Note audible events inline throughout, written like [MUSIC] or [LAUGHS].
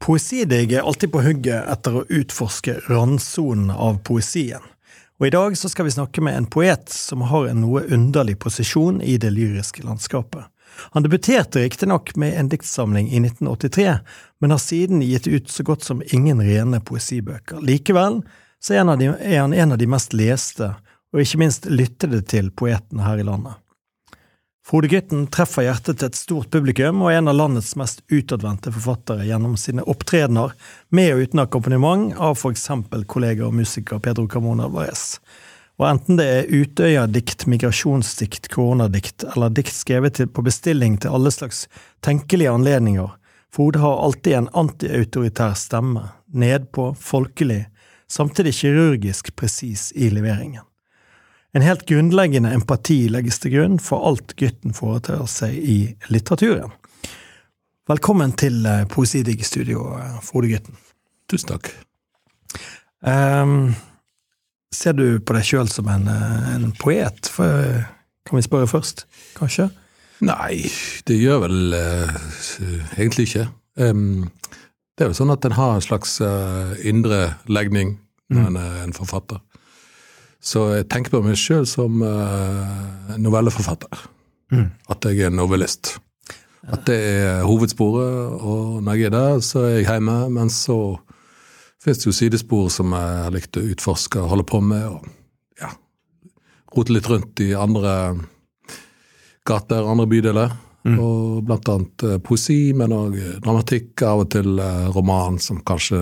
Poesidig er alltid på hugget etter å utforske randsonen av poesien. Og i dag så skal vi snakke med en poet som har en noe underlig posisjon i det lyriske landskapet. Han debuterte riktignok med en diktsamling i 1983, men har siden gitt ut så godt som ingen rene poesibøker. Likevel så er han en av de mest leste, og ikke minst lyttede til poetene her i landet. Frode Grytten treffer hjertet til et stort publikum, og er en av landets mest utadvendte forfattere gjennom sine opptredener, med og uten akkompagnement av eksempel kollega og musiker Pedro Carmona Alvarez. Og enten det er Utøya-dikt, migrasjonsdikt, koronadikt, eller dikt skrevet på bestilling til alle slags tenkelige anledninger, Frode har alltid en antiautoritær stemme, nedpå, folkelig, samtidig kirurgisk presis i leveringen. En helt grunnleggende empati legges til grunn for alt gutten foretar seg i litteraturen. Velkommen til eh, Poesidigg-studio, eh, Frode Gutten. Tusen takk. Um, ser du på deg sjøl som en, eh, en, poet? For, kan vi spørre først, kanskje? Nei, det gjør vel uh, egentlig ikke. Um, det er jo sånn at en har en slags uh, indre legning når mm. en er en forfatter. Så jeg tenker på meg sjøl som uh, novelleforfatter. Mm. At jeg er novellist. At det er hovedsporet, og når jeg er der, så er jeg hjemme. Men så fins det jo sidespor som jeg har likt å utforske og holde på med. og ja, Rote litt rundt i andre gater, andre bydeler. Mm. Og blant annet uh, poesi, men òg dramatikk. Av og til uh, roman, som kanskje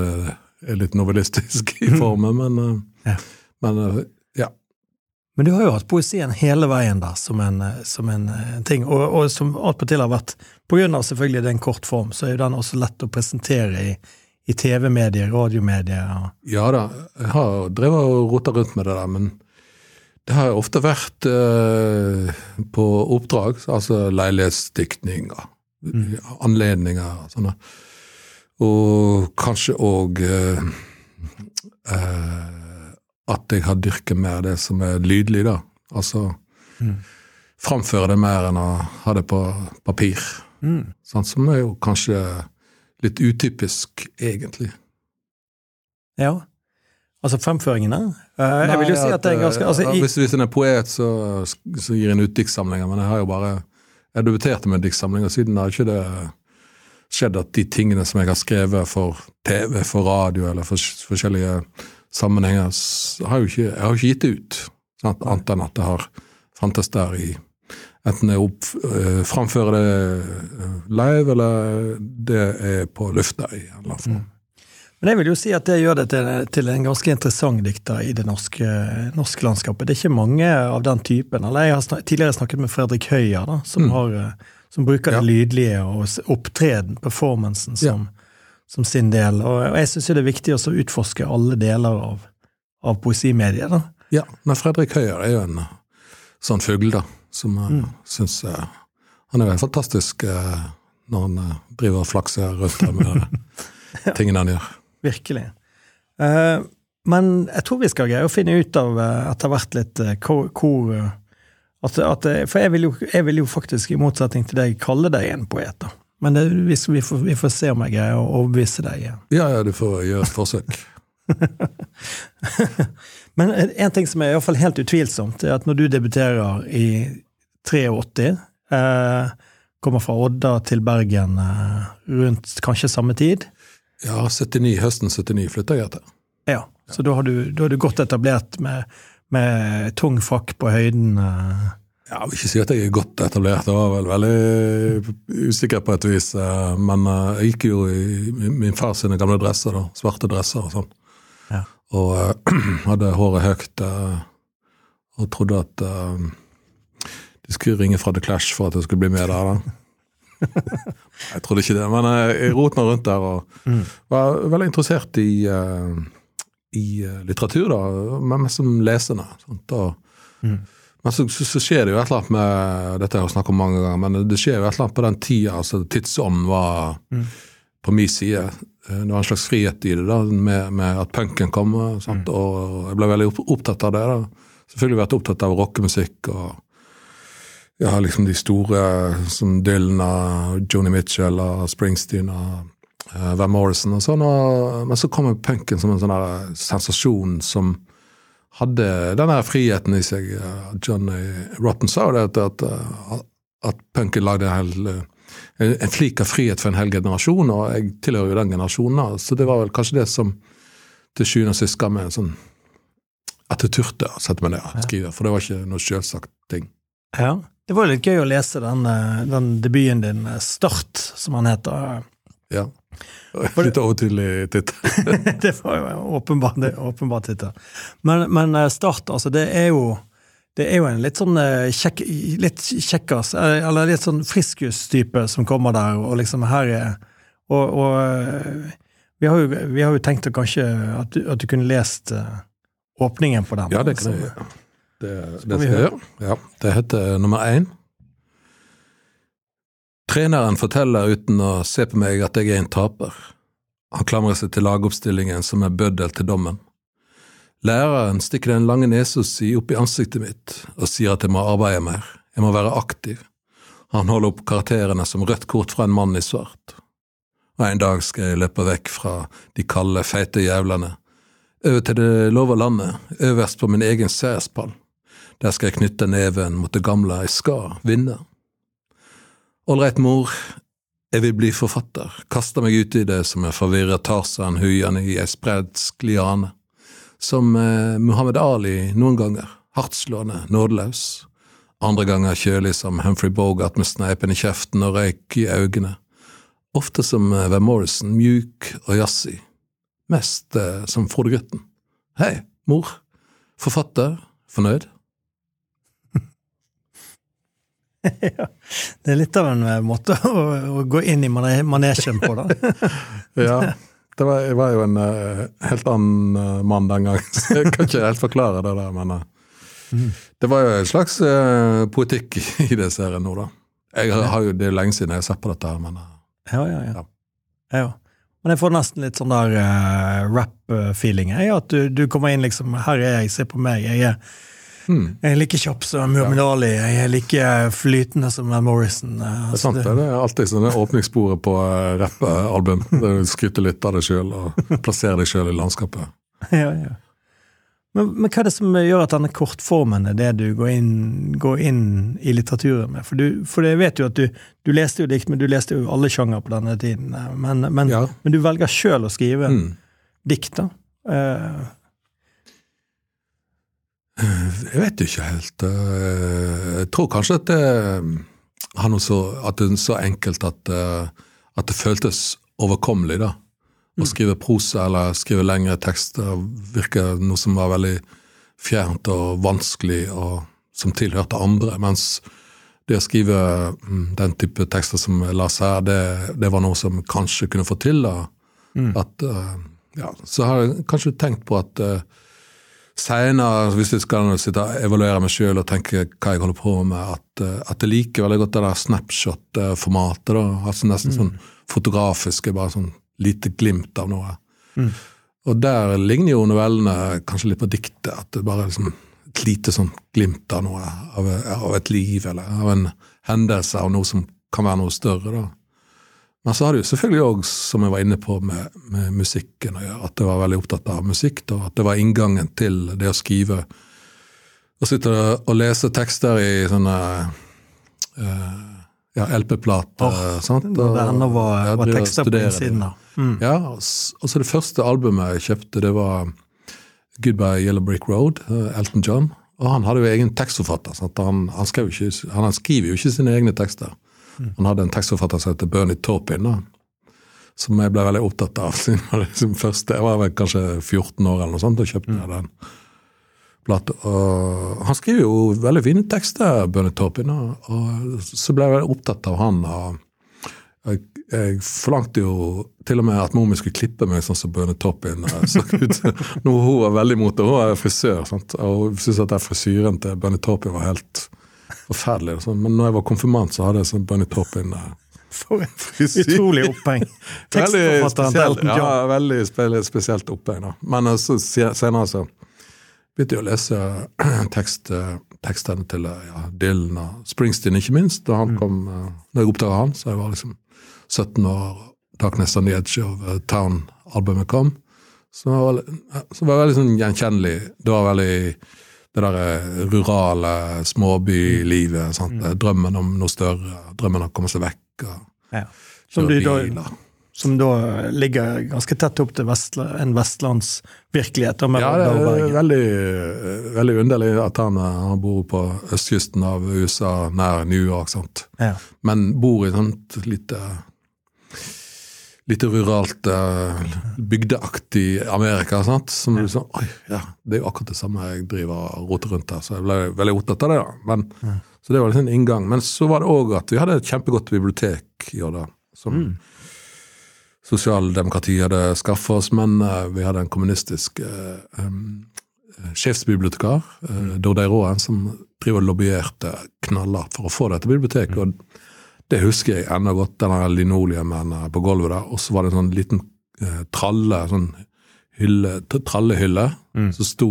er litt novellistisk i mm. formen, men, ja. men men du har jo hatt poesien hele veien da, som en, som en eh, ting, og, og som attpåtil har vært På grunn av selvfølgelig den kort form, så er jo den også lett å presentere i, i TV-medier, radiomedier. Ja da, jeg har drevet og rota rundt med det der, men det har ofte vært eh, på oppdrag, altså leilighetsdiktninger, mm. anledninger og sånne. Og kanskje òg eh, eh, at jeg har dyrket mer det som er lydlig, da. Altså mm. framføre det mer enn å ha det på papir. Mm. Sånn, som er jo kanskje litt utypisk, egentlig. Ja. Altså fremføringene? Uh, jeg vil jo si at det er ganske altså, i, hvis, hvis en er poet, så, så gir en ut diktsamlinger, men jeg har jo bare Jeg debuterte med diktsamlinger, siden har ikke det skjedd at de tingene som jeg har skrevet for TV, for radio eller for forskjellige sammenhenger har jo ikke, jeg har ikke gitt det ut. Sant? Annet enn at det har fantes der i Enten jeg opp, øh, framfører det eh, live, eller det er på lufta i en eller annen form. Mm. Men jeg vil jo si at det gjør det til, til en ganske interessant dikter i det norske, norske, landskapet. Det er ikke mange av den typen. eller Jeg har snak, tidligere snakket med Fredrik Høyer, da, som, mm. har, eh, som bruker ja. det lydlige og opptreden, performancen, som, ja som sin del. Og, jeg syns det er viktig å utforske alle deler av, av poesimediet. da. Ja, men Fredrik Høyer er jo en sånn fugl, da, som jeg mm. syns uh, Han er jo fantastisk uh, når han driver og flakser rundt her med [LAUGHS] ja. tingene han gjør. Virkelig. Uh, men jeg tror vi skal greie å finne ut av etter hvert litt hvor, hvor at, at, For jeg vil, jo, jeg vil, jo, faktisk, i motsetning til deg, kalle deg en poet. da. Men det, vi, vi, får, vi, får, se om jeg greier å overbevise deg. Ja, ja, du får gjøre et forsøk. [LAUGHS] Men en ting som er i hvert fall helt utvilsomt, er at når du debuterer i 83, eh, kommer fra Odda til Bergen eh, rundt kanskje samme tid Ja, 79, høsten 79 flytta jeg etter. Ja, så da har du, da har du godt etablert med, med tung frakk på høyden. Eh, jeg vil ikke si at jeg er godt etablert, jeg var vel veldig usikker på et vis. Eh, men eh, jeg gikk jo i min fars sine gamle dresser, da, svarte dresser og sånn. Ja. Og uh, [CLEARS THROAT] hadde håret høyt uh, og trodde at uh, de skulle ringe fra The Clash for at jeg skulle bli med der. da. [LAUGHS] jeg trodde ikke det, men jeg rota rundt der og mm. var veldig interessert i, i litteratur, da, men mest som lesende. Sånt, og, mm. Men så, så, så, skjer det jo et eller annet med Dette har jeg snakket om mange ganger, men det skjer jo et eller annet på den tida. altså Tidsånden var mm. på min side. Eh, det var en slags frihet i det, da, med, med at punken kom. Mm. Og jeg ble veldig opptatt av det. da. Selvfølgelig vært opptatt av rockemusikk og ja, liksom de store som Dylan og Joni Mitchell og Springsteen og uh, Van Morrison og sånn. Og, men så kommer punken som en sånn sensasjon som hadde den der friheten i seg. Johnny Rotten sa det at, at, at punken lagde en hel en flik av frihet for en hel generasjon, og jeg tilhører jo den generasjonen. Så det var vel kanskje det som til sjuende og sist ga meg en sånn At jeg turte å sette meg ned og skrive, for det var ikke noe selvsagt ting. Ja, det var litt gøy å lese den, den debuten din, Start, som han heter. Ja. Litt overtydelig tittel. [LAUGHS] det var jo åpenbart, åpenbart tittel. Men, men, Start, altså, det er jo det er jo en litt sånn kjekk, litt kjekkas, eller litt sånn friskus-type som kommer der, og liksom her er Og, og vi, har jo, vi, har jo, tenkt å kanskje at du, at du kunne lest åpningen på den. Ja, det kan jeg gjøre. Det, det skal jeg gjøre. Ja, det heter nummer én. Treneren forteller uten å se på meg at jeg er en taper. Han klamrer seg til lagoppstillingen som er bøddel til dommen. Læreren stikker den lange nesa si opp i ansiktet mitt og sier at jeg må arbeide mer, jeg må være aktiv. Han holder opp karakterene som rødt kort fra en mann i svart. Og en dag skal jeg løpe vekk fra de kalde, feite jævlene, over til det lova landet, øverst på min egen seierspall. Der skal jeg knytte neven mot det gamle jeg skal vinne. Ålreit, mor, jeg vil bli forfatter, kaster meg ut i det som en forvirret. Tarzan huiende i ei spredsk liane. Som eh, Muhammed Ali noen ganger, hardtslående, nådeløs, andre ganger kjølig som Humphrey Bogart med sneipen i kjeften og røyk i øynene, ofte som eh, Van Morrison, mjuk og jazzy, mest eh, som Frode Grytten. Hei, mor, forfatter, fornøyd? [LAUGHS] ja, det er litt av en eh, måte å, å gå inn i manesjen på, da. [LAUGHS] ja. Det var, jeg var jo en uh, helt annen uh, mann den gangen, [LAUGHS] så jeg kan ikke helt forklare det der. Men uh, mm. det var jo en slags poetikk i det serien nå, da. Jeg har, jo, Det er jo lenge siden jeg har sett på dette, her, men ja, ja, ja. ja. Men jeg får nesten litt sånn der rap-feeling. At du, du, kommer inn liksom Her er jeg, se på meg. Jeg er Mm. Jeg er like kjapp som Muhammad Ali. Jeg er like flytende som Morrison. Det er sant, det. er alltid sånn åpningssporet på uh, rappalbum. Skryter litt av deg sjøl og plasserer deg sjøl i landskapet. [LAUGHS] Ja, ja. Men, men, hva er det som gjør at denne kortformen er det du går inn, går inn i litteraturen med? For, du, for jeg vet jo at du, du, leste jo dikt, men du leste jo alle sjanger på denne tiden. Men, men, ja. men du velger sjøl å skrive mm. dikt, da. Uh, jeg vet ikke helt. Eh, jeg tror kanskje at det, så, at det er så enkelt at, eh, at, det føltes overkommelig, da. Å mm. skrive prosa eller skrive lengre tekster virker noe som var veldig fjernt og vanskelig, og som tilhørte andre. Mens det å skrive mm, den type tekster som Lars her, det, det var noe som kanskje kunne få til. da. Mm. At, eh, ja, så har jeg kanskje tenkt på at Seinere, hvis jeg skal sitte og evaluere meg sjøl og tenke hva jeg holder på med, at, eh, at jeg liker veldig godt det der snapshot-formatet. altså Nesten mm. sånn fotografisk, bare sånn lite glimt av noe. Mm. Og der ligner jo novellene kanskje litt på diktet. At det bare er liksom et lite sånn glimt av noe, av, av et liv, eller av en hendelse, av noe som kan være noe større. da. Men så har det jo selvfølgelig òg, som jeg var inne på med, med musikken å gjøre, at jeg var veldig opptatt av musikk. Da, at det var inngangen til det å skrive. Å sitte og lese tekster i sånne uh, ja, LP-plater. Oh? Og, det ennå var, var tekster på innsiden av. Mm. Ja, og så det første albumet jeg kjøpte, det var Goodbye Yellow Brick Road, uh, Elton John. Og han hadde jo egen tekstforfatter. Han, han, ikke, han, skriver jo ikke sine egne tekster. Han hadde en tekstforfatter som heter Bernie Taupin, som jeg ble veldig opptatt av. [LAUGHS] siden var liksom første, Jeg var vel kanskje 14 år eller noe sånt og kjøpte mm. den Blatt, Og han skriver jo veldig fine tekster, Bernie Taupin, og så ble jeg veldig opptatt av han. og jeg, jeg, forlangte jo til og med at mor skulle klippe meg sånn som Bøne Toppin så [LAUGHS] ut. Hun var veldig imot det. Hun er frisør, sant? og hun syntes at frisyren til Bøne Toppin var helt forferdelig. Sånn. Men når jeg var konfirmant, så hadde jeg sånn Bunny Toppin der. [LAUGHS] For et utrolig oppheng. [LAUGHS] Tekstforfatteren til Elton Ja, veldig spesielt oppheng. da. Men så senere så begynte jeg å lese [CLEARS THROAT] tekst, tekstene til ja, Dylan og Springsteen, ikke minst. Da han mm. kom, når jeg oppdaga han, så jeg var liksom 17 år. 'Darkness on the Edge of Town'-albumet kom. så, var, så var var veldig sånn gjenkjennelig. Det var veldig det der eh, rurale småbylivet. sant? Mm. Drømmen om noe større, drømmen om å komme seg vekk. og Ja. Som, du da, som da ligger ganske tett opp til vestla, en vestlandsvirkelighet. Ja, det er veldig, veldig underlig at han, eh, han bor på østkysten av USA, nær New York, sant? Ja. men bor i sånt lite Lite ruralt, eh, bygdeaktig Amerika. sant? Som du sånn, oi, ja, Det er jo akkurat det samme jeg driver og roter rundt her, så jeg ble veldig opptatt av det. da. Men, Så det var liksom en inngang. Men så var det òg at vi hadde et kjempegodt bibliotek i år, da. som sosialdemokratiet hadde skaffa oss, men uh, vi hadde en kommunistisk uh, um, sjefsbibliotekar, uh, Dordei Råen, som driver og lobbyerte knallhardt for å få dette biblioteket. og Det husker jeg ennå godt, den linoleumen på gulvet der. Og så var det en sånn liten eh, tralle, sånn hylle, trallehylle, trallehylle, som sto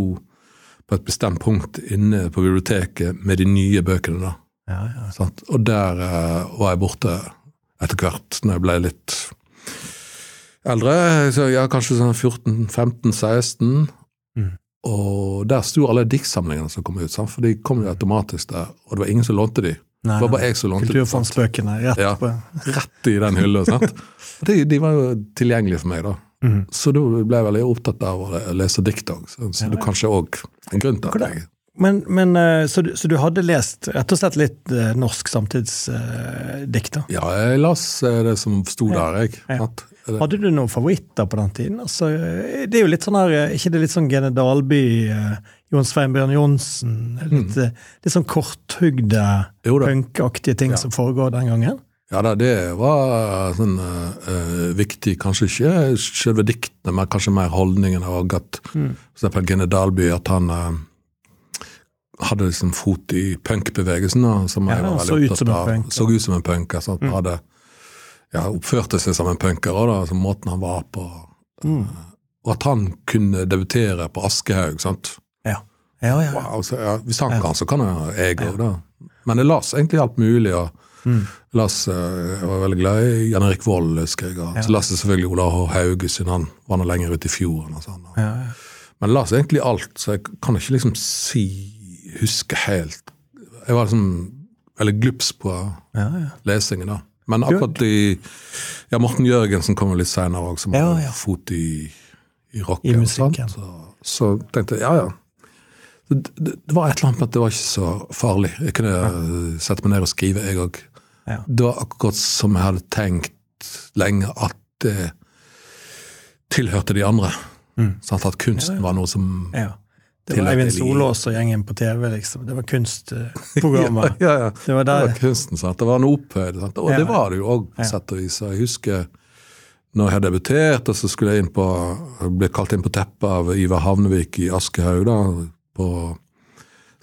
på et bestemt punkt inne på biblioteket med de nye bøkene. da. Ja, ja. Og der eh, var jeg borte etter hvert, når jeg ble litt eldre. Så ja, kanskje sånn 14-15-16. Mm. Og der sto alle diktsamlingene som kom ut, sant? for de kom jo automatisk der. Og det var ingen som lånte de. Nei, det var bare jeg som lånte? Kulturfondsbøkene rett Ja. Rett i den hylla. sant? [LAUGHS] De, de var jo tilgjengelige for meg, da. Mm. Så da ble jeg veldig opptatt av å lese dikt òg. Så, så det er kanskje òg en grunn til at jeg Men, men eh, så, du, så du hadde lest rett og slett litt eh, norsk samtidsdikt? da? Ja, jeg las eh, det som sto Ja. der, jeg. Ja. Hadde du noen favoritter på den tiden? Altså, det er jo litt sånn her, ikke det litt sånn Gene Dalby, eh, Jon Sveinbjørn Johnsen Litt, mm. litt sånn korthugde, punkaktige ting Ja. som foregår den gangen? Ja da, det var sånn uh, viktig, kanskje ikke selve diktene, men kanskje mer holdningen og at Mm. eksempel Gene Dalby, at han uh, hadde liksom fot i punkbevegelsen, som Ja, jeg var veldig opptatt som en av. punker. Så ut som en punker. Sånn, Mm. Hadde ja, oppførte seg som en punker, da, altså måten han var på. Mm. Og at han kunne debutere på Aschehoug. sant? Ja. Ja. Wow, så, ja, hvis han kan, så kan jeg òg, da. Men jeg las egentlig alt mulig. og Mm. las, eh, Jeg var veldig glad i Jan Erik Vold, husker jeg. Og så las jeg selvfølgelig Ola H. Hauge, siden han var nå lenger ute i fjorden. og sånn. ja, ja. Men jeg las egentlig alt, så jeg kan ikke liksom si Huske helt. Jeg var liksom veldig glups på ja, ja. lesingen, da. Men akkurat i ja, Morten Jørgensen kom jo litt seinere òg, som ja. fot i, i rocken. I musikken. Så, så tenkte jeg ja, ja. Det, det, var et eller annet med at det var ikke så farlig. Jeg kunne ja. sette meg ned og skrive, jeg òg. Ja. Det var akkurat som jeg hadde tenkt lenge at det tilhørte de andre. Mm. Sånn At kunsten var noe som ja. Det var Eivind Solås og gjengen på TV, liksom. Det var kunstprogrammet. [LAUGHS] ja, ja, ja. Det var Det var kunsten, sant? det var noe opphøyd. Sant? Og Ja. det var det jo òg, på Ja. sett og vis. Jeg husker når jeg debuterte, så skulle jeg inn på, ble kalt inn på teppet av Ivar Havnevik i Aschehoug, på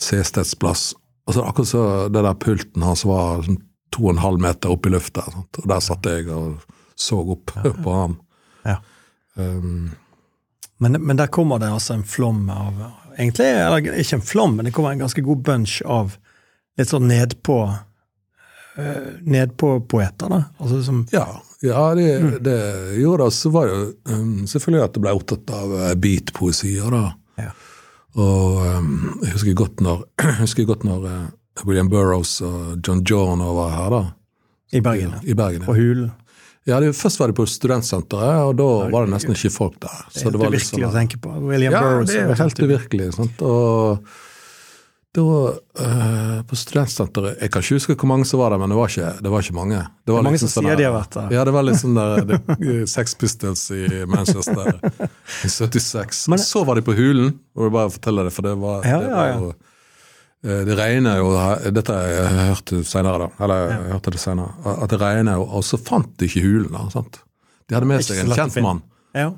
Sesteds plass. Og så akkurat så det der pulten hans var sånn to og en halv meter opp i lufta, sant? og der satt jeg og så opp på ham. Ja. Um, Men, men der kommer det altså en flom av Egentlig, eller ikke en flom, men det kommer en ganske god bunch av litt sånn nedpå uh, Nedpå-poeter, da. Altså som Ja, ja det, Mm. det gjorde det. Så var det jo um, selvfølgelig at det ble opptatt av beatpoesier, beat-poesier, da. Ja. Og um, jeg husker godt når, [CLEARS THROAT] husker godt når uh, William Burroughs og John Jorno var her, da. I Bergen. ja. I Bergen, På ja. Hulen. ja det, først var de på studentsenteret, og da var det nesten ikke folk der. Det Så er helt uvirkelig liksom, å tenke på. William ja, Burroughs. det er helt uvirkelig. Sant? Og da, eh, på studentsenteret Jeg kan ikke huske hvor mange som var der, men det var ikke, det var ikke mange. Det Det var er mange liksom som sånn sier der- de har vært der. Ja, det var litt sånn der [LAUGHS] det, Sex Pistols i Manchester i 76. Men- så var de på Hulen, og jeg bare fortelle det, for det var, Ja, det, var ja. jo eh, det regner jo Dette har jeg hørt senere, da. Eller jeg hørte det senere. At det regner jo, og så fant de ikke hulen. da, sant? De hadde med seg en kjent mann. Ja.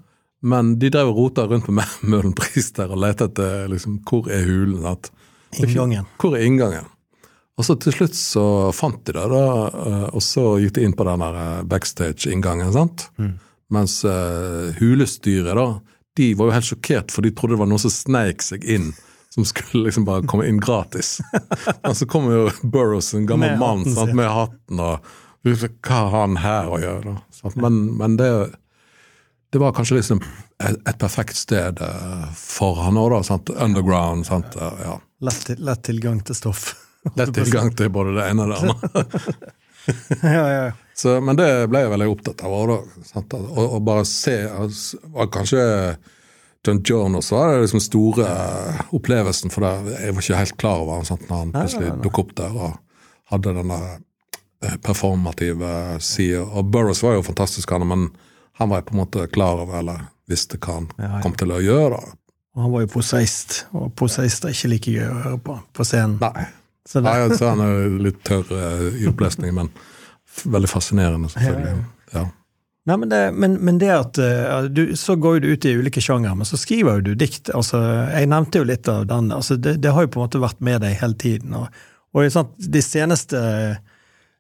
Men de drev og rota rundt på [LAUGHS] Møhlenpris der og lette etter liksom, hvor er hulen. Sant? Inngangen. Hvor er inngangen? Og så til slutt så fant de det, da, eh, og så gikk de inn på den eh, backstage-inngangen. sant? Mm. Mens uh, hulestyret, da, de var jo helt sjokkert, for de trodde det var noen som sneik seg inn. Som skulle liksom bare komme inn gratis. [LAUGHS] Men så kommer jo Burroughs, en gammel Med mann hatten sant, med hatten og Hva har han her å gjøre? Da? Men, men det, det, var kanskje liksom et, et perfekt sted for han òg, da. Underground. Sant? Ja. Lett, lett, tilgang til stoff. [LAUGHS] Lett tilgang til både det ene og det andre. [LAUGHS] ja, ja. Så, men det ble jeg veldig opptatt av. Å bare se altså, Kanskje John Jones var det liksom store opplevelsen, for det, jeg var ikke helt klar over han når han plutselig dukket opp der og hadde denne eh, performative sida. Og Burroughs var jo fantastisk, han, men han var på en måte klar over, eller visste hva han kom til å gjøre. Og han var jo poseist, og poseist er ikke like gøy å høre på på scenen. Nei, så, Nei, altså, han er litt tørr uh, i opplesning, men veldig fascinerende, selvfølgelig. Ja. Nei, men det, men, men det at uh, du, Så går du ut i ulike sjangere, men så skriver jo du dikt. altså, Jeg nevnte jo litt av den. altså, det, det, har jo på en måte vært med deg hele tiden. Og, og sant, de seneste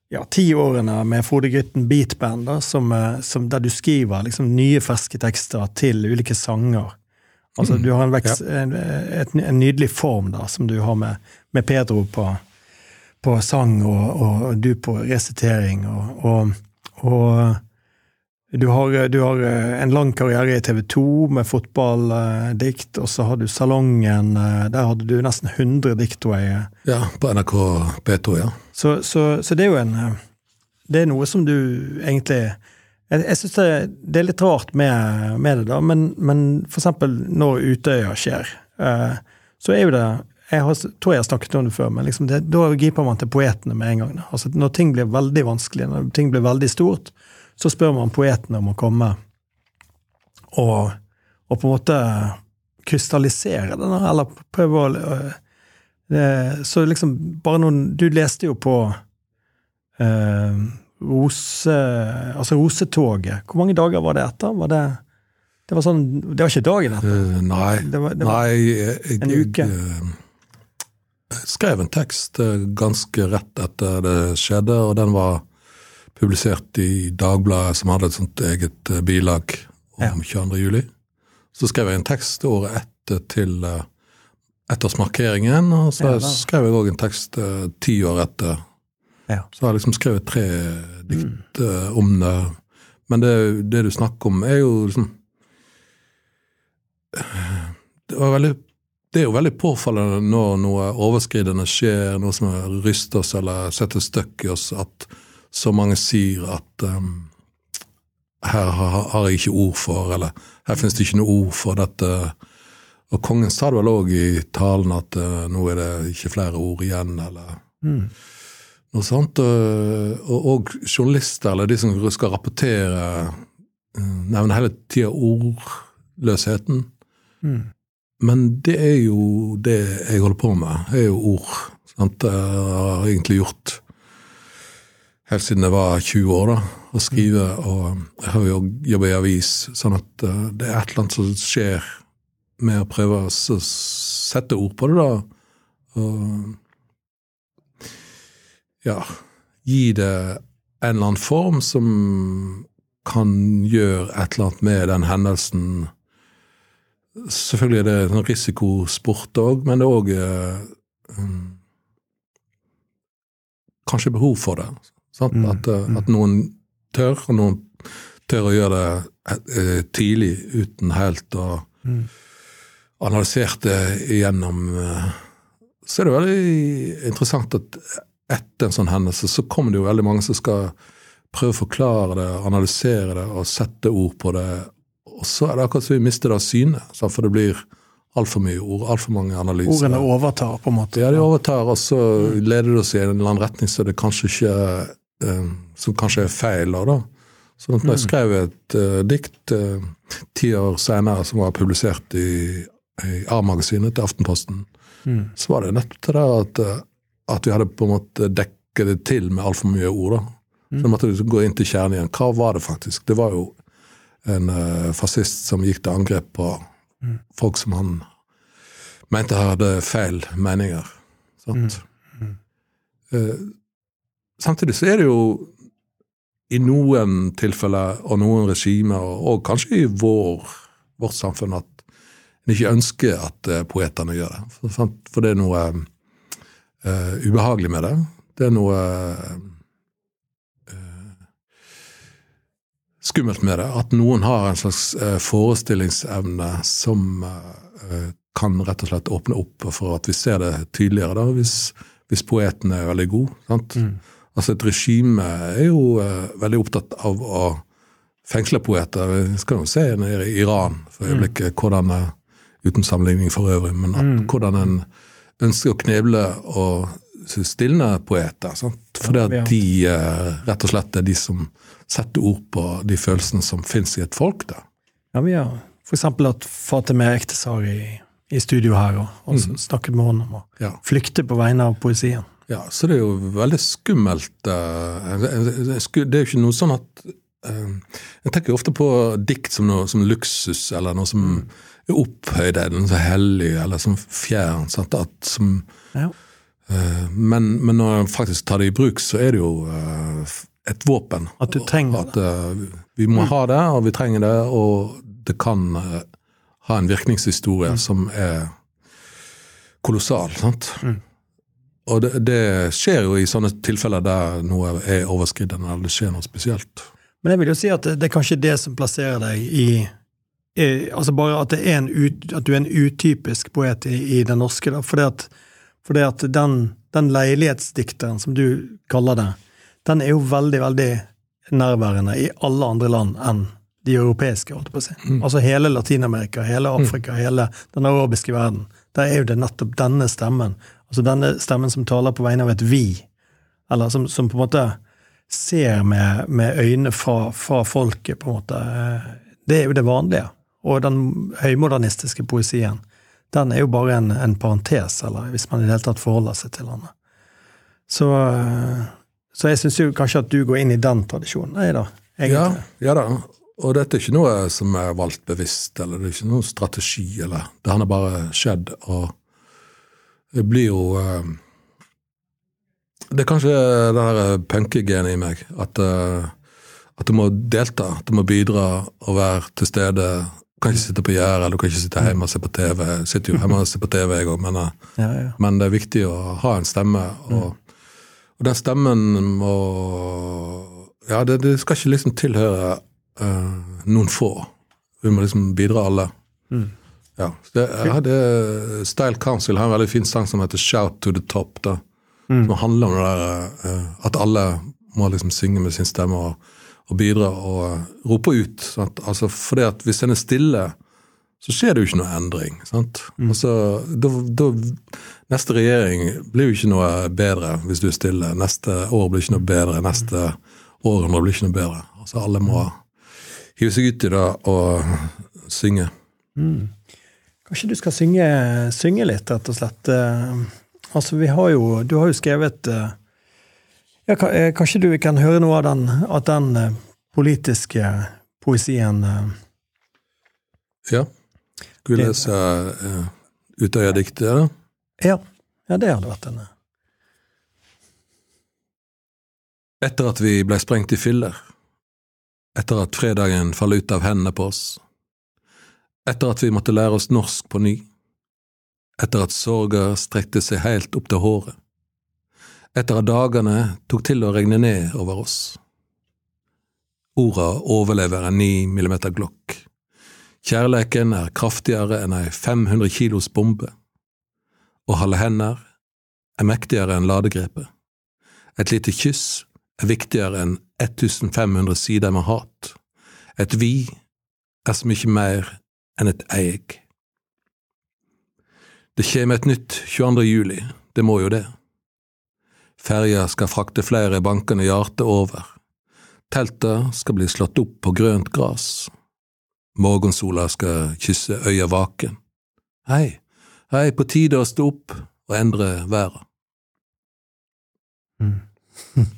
ja, ti årene med Frode Grytten Beatband, da, som, eh, som, der du skriver liksom, nye, ferske tekster til ulike sanger. Altså. Du har en, veks, ja. en, en, nydelig form da, som du har med, med Pedro på, på sang, og, og, du på resitering. og, og, og du har, du har, eh, en lang karriere i TV 2 med fotballdikt, og så har du Salongen. Eh, der hadde du nesten 100 dikt. Ja, på NRK P2, ja. Så, så, så, det er jo en eh, Det er noe som du egentlig Jeg, jeg syns det, det, er litt rart med, med det, da, men, men eksempel når Utøya skjer, så er jo det jeg har, tror jeg har snakket om det før, men liksom det, da griper man til poetene med en gang. Altså, når ting blir veldig vanskelig, når ting blir veldig stort, så spør man poetene om å komme og, og på en måte krystallisere det, eller prøve å det, Så liksom bare noen Du leste jo på eh, Rose, altså Rosetoget. Hvor mange dager var det etter? Var det, det var sånn Det var ikke dagen etter? Uh, nei. Det var, det var nei jeg, en uke. Jeg, jeg skrev en tekst eh, ganske rett etter det skjedde, og den var publisert i Dagbladet, som hadde et sånt eget eh, bilag om 22. juli. Så skrev jeg en tekst året etter til ettårsmarkeringen, og så skrev jeg òg en tekst ti år etter. Ja. Så jeg har liksom skrevet tre dikt mm. om det. Men det, det, du snakker om, er jo liksom det, veldig, det, er jo veldig påfallende når noe overskridende skjer, noe som ryster oss eller setter støkk i oss, at så mange sier at um, her har, har, jeg ikke ord for, eller her finnes det ikke noe ord for dette. Og kongen sa det vel òg i talen at uh, nå er det ikke flere ord igjen, eller mm. Noe sånt. Og, og, journalister, eller de som skal rapportere, uh, nevner hele tida ordløsheten. Mm. Men det er jo det jeg holder på med, er jo ord. Sant? Jeg har egentlig gjort helt siden jeg var 20 år, da, å skrive. Og jeg har jo jobba i avis, sånn at uh, det er et eller annet som skjer med å prøve å sette ord på det, da. Og ja Gi det en eller annen form som kan gjøre et eller annet med den hendelsen. Selvfølgelig er det en risikosport òg, men det er òg uh, um, kanskje behov for det. Mm, at, eh, mm. at, noen tør, og noen tør å gjøre det eh, tidlig uten helt å mm. analysert det igjennom. Eh, så er det veldig interessant at etter en sånn hendelse så kommer det jo veldig mange som skal prøve å forklare det, analysere det og sette ord på det. Og så er det akkurat som vi mister det av syne, for det blir altfor mye ord, altfor mange analyser. Ordene overtar, på en måte? Ja, de overtar, og så leder det oss i en eller annen retning så det kanskje ikke Eh, som kanskje er feil. da. Så når jeg mm. skrev et uh, dikt uh, ti år senere som var publisert i, i A-magasinet til Aftenposten, mm. så var det nettopp det at, at vi hadde på en måte dekket det til med altfor mye ord. da. Mm. Så måtte vi gå inn til kjernen igjen. Hva var det faktisk? Det var jo en uh, fascist som gikk til angrep på mm. folk som han mente hadde feil meninger. Sant? Mm. Mm. Samtidig så er det jo i noen tilfeller og noen regimer, og kanskje i vår, vårt samfunn, at en ikke ønsker at uh, poetene gjør det. For, for det er noe uh, ubehagelig med det. Det er noe uh, skummelt med det. At noen har en slags eh, forestillingsevne som kan rett og slett åpne opp for at vi ser det tydeligere, da, hvis, hvis poeten er veldig god. sant? Mm. Altså Et regime er jo uh, veldig opptatt av å fengsle poeter. Vi skal jo se nede i Iran for øyeblikket mm. hvordan Uten sammenligning for øvrig, men at, mm. hvordan en ønsker å kneble og stilne poeter. Sant? Fordi at de uh, rett og slett er de som setter ord på de følelsene som fins i et folk. da. Ja, vi har f.eks. hatt Fatime Ektesar i, i studio her og, og mm. snakket med henne om å ja. flykte på vegne av poesien. Ja, så det er jo veldig skummelt. Uh, det er jo ikke noe sånn at Jeg tenker jo ofte på dikt som noe som luksus, eller noe som mm. Er den så hellig, eller som fjern. Sant? At, som, ja. uh, men, men, når en faktisk tar det i bruk, så er det jo et våpen. At du trenger det. Uh, vi må mm. ha det, og vi trenger det, og det kan ha en virkningshistorie mm. som er kolossal. sant? Mm. Og det, det, skjer jo i sånne tilfeller der noe er overskridende, eller det skjer noe spesielt. Men jeg vil jo si at det, det er kanskje det som plasserer deg i altså bare at, ut, at, du er en utypisk poet i, i den norske. da, Fordi at, fordi at den, den, leilighetsdikteren, som du kaller det, den er jo veldig, veldig nærværende i alle andre land enn de europeiske. holdt på å si. Mm. Altså hele Latin-Amerika, hele Afrika, mm. hele den arabiske verden. Der er jo det nettopp denne stemmen Altså denne stemmen som taler på vegne av et vi, eller som, som på en måte ser med, med øyne fra, fra, folket, på en måte. Det er jo det vanlige. Og den høymodernistiske poesien, den er jo bare en, en parentes, eller hvis man i det hele tatt forholder seg til den. Så, så jeg syns kanskje at du går inn i den tradisjonen. Nei da, egentlig. Ja, ja da. Og dette er ikke noe som er valgt bevisst, eller det er ikke noen strategi, eller Det har bare skjedd. og det blir jo uh, Det er kanskje det her punkegenet i meg. At, at, du må delta, at du må bidra og være til stede. Kan ikke sitte på gjerdet, du kan ikke sitte hjemme og se på TV. Jeg sitter jo hjemme og ser på TV, jeg òg, men, uh, ja, ja. men, det er viktig å ha en stemme. Og, mm. og den stemmen må Ja, det, det, skal ikke liksom tilhøre noen få. Vi må liksom bidra alle. Mm. Ja, det, jeg hadde Style Council har en veldig fin sang som heter Shout to the Top. da, mm. Som handler om det der uh, at alle må liksom synge med sin stemme og, og bidra og uh, rope ut. Altså, fordi at Hvis en er stille, så skjer det jo ikke noe endring. sant? Mm. Altså, da, da, neste regjering blir jo ikke noe bedre hvis du er stille. Neste år blir ikke noe bedre. Neste århundre blir ikke noe bedre. Altså, Alle må hive seg ut i det og synge. Mm. Kanskje du skal synge, synge, litt, rett og slett. Eh, altså, vi har jo Du har jo skrevet eh, ja, eh, Kanskje du kan høre noe av den, at den politiske poesien? Ja. Skulle jeg lese uh, Utøya-diktet? Ja. ja, det hadde vært en Etter at vi blei sprengt i filler, etter at fredagen falt ut av hendene på oss, etter at vi måtte lære oss norsk på ny, etter at sorga strekte seg helt opp til håret, etter at dagene tok til å regne ned over oss. Orda overlever en ni millimeter glokk. Kjærleiken er kraftigere enn ei 500 kilos bombe. Å holde hender er mektigere enn ladegrepet. Et lite kyss er viktigere enn 1500 sider med hat. Et vi er så mye mer enn et eg. Det kjem et nytt 22. juli, det må jo det. Ferja skal frakte flere bankende hjarter over. Telta skal bli slått opp på grønt gras. Morgensola skal kysse øya vaken. Hei, hei, på tide å stå opp og endre verda. Mm. [LAUGHS]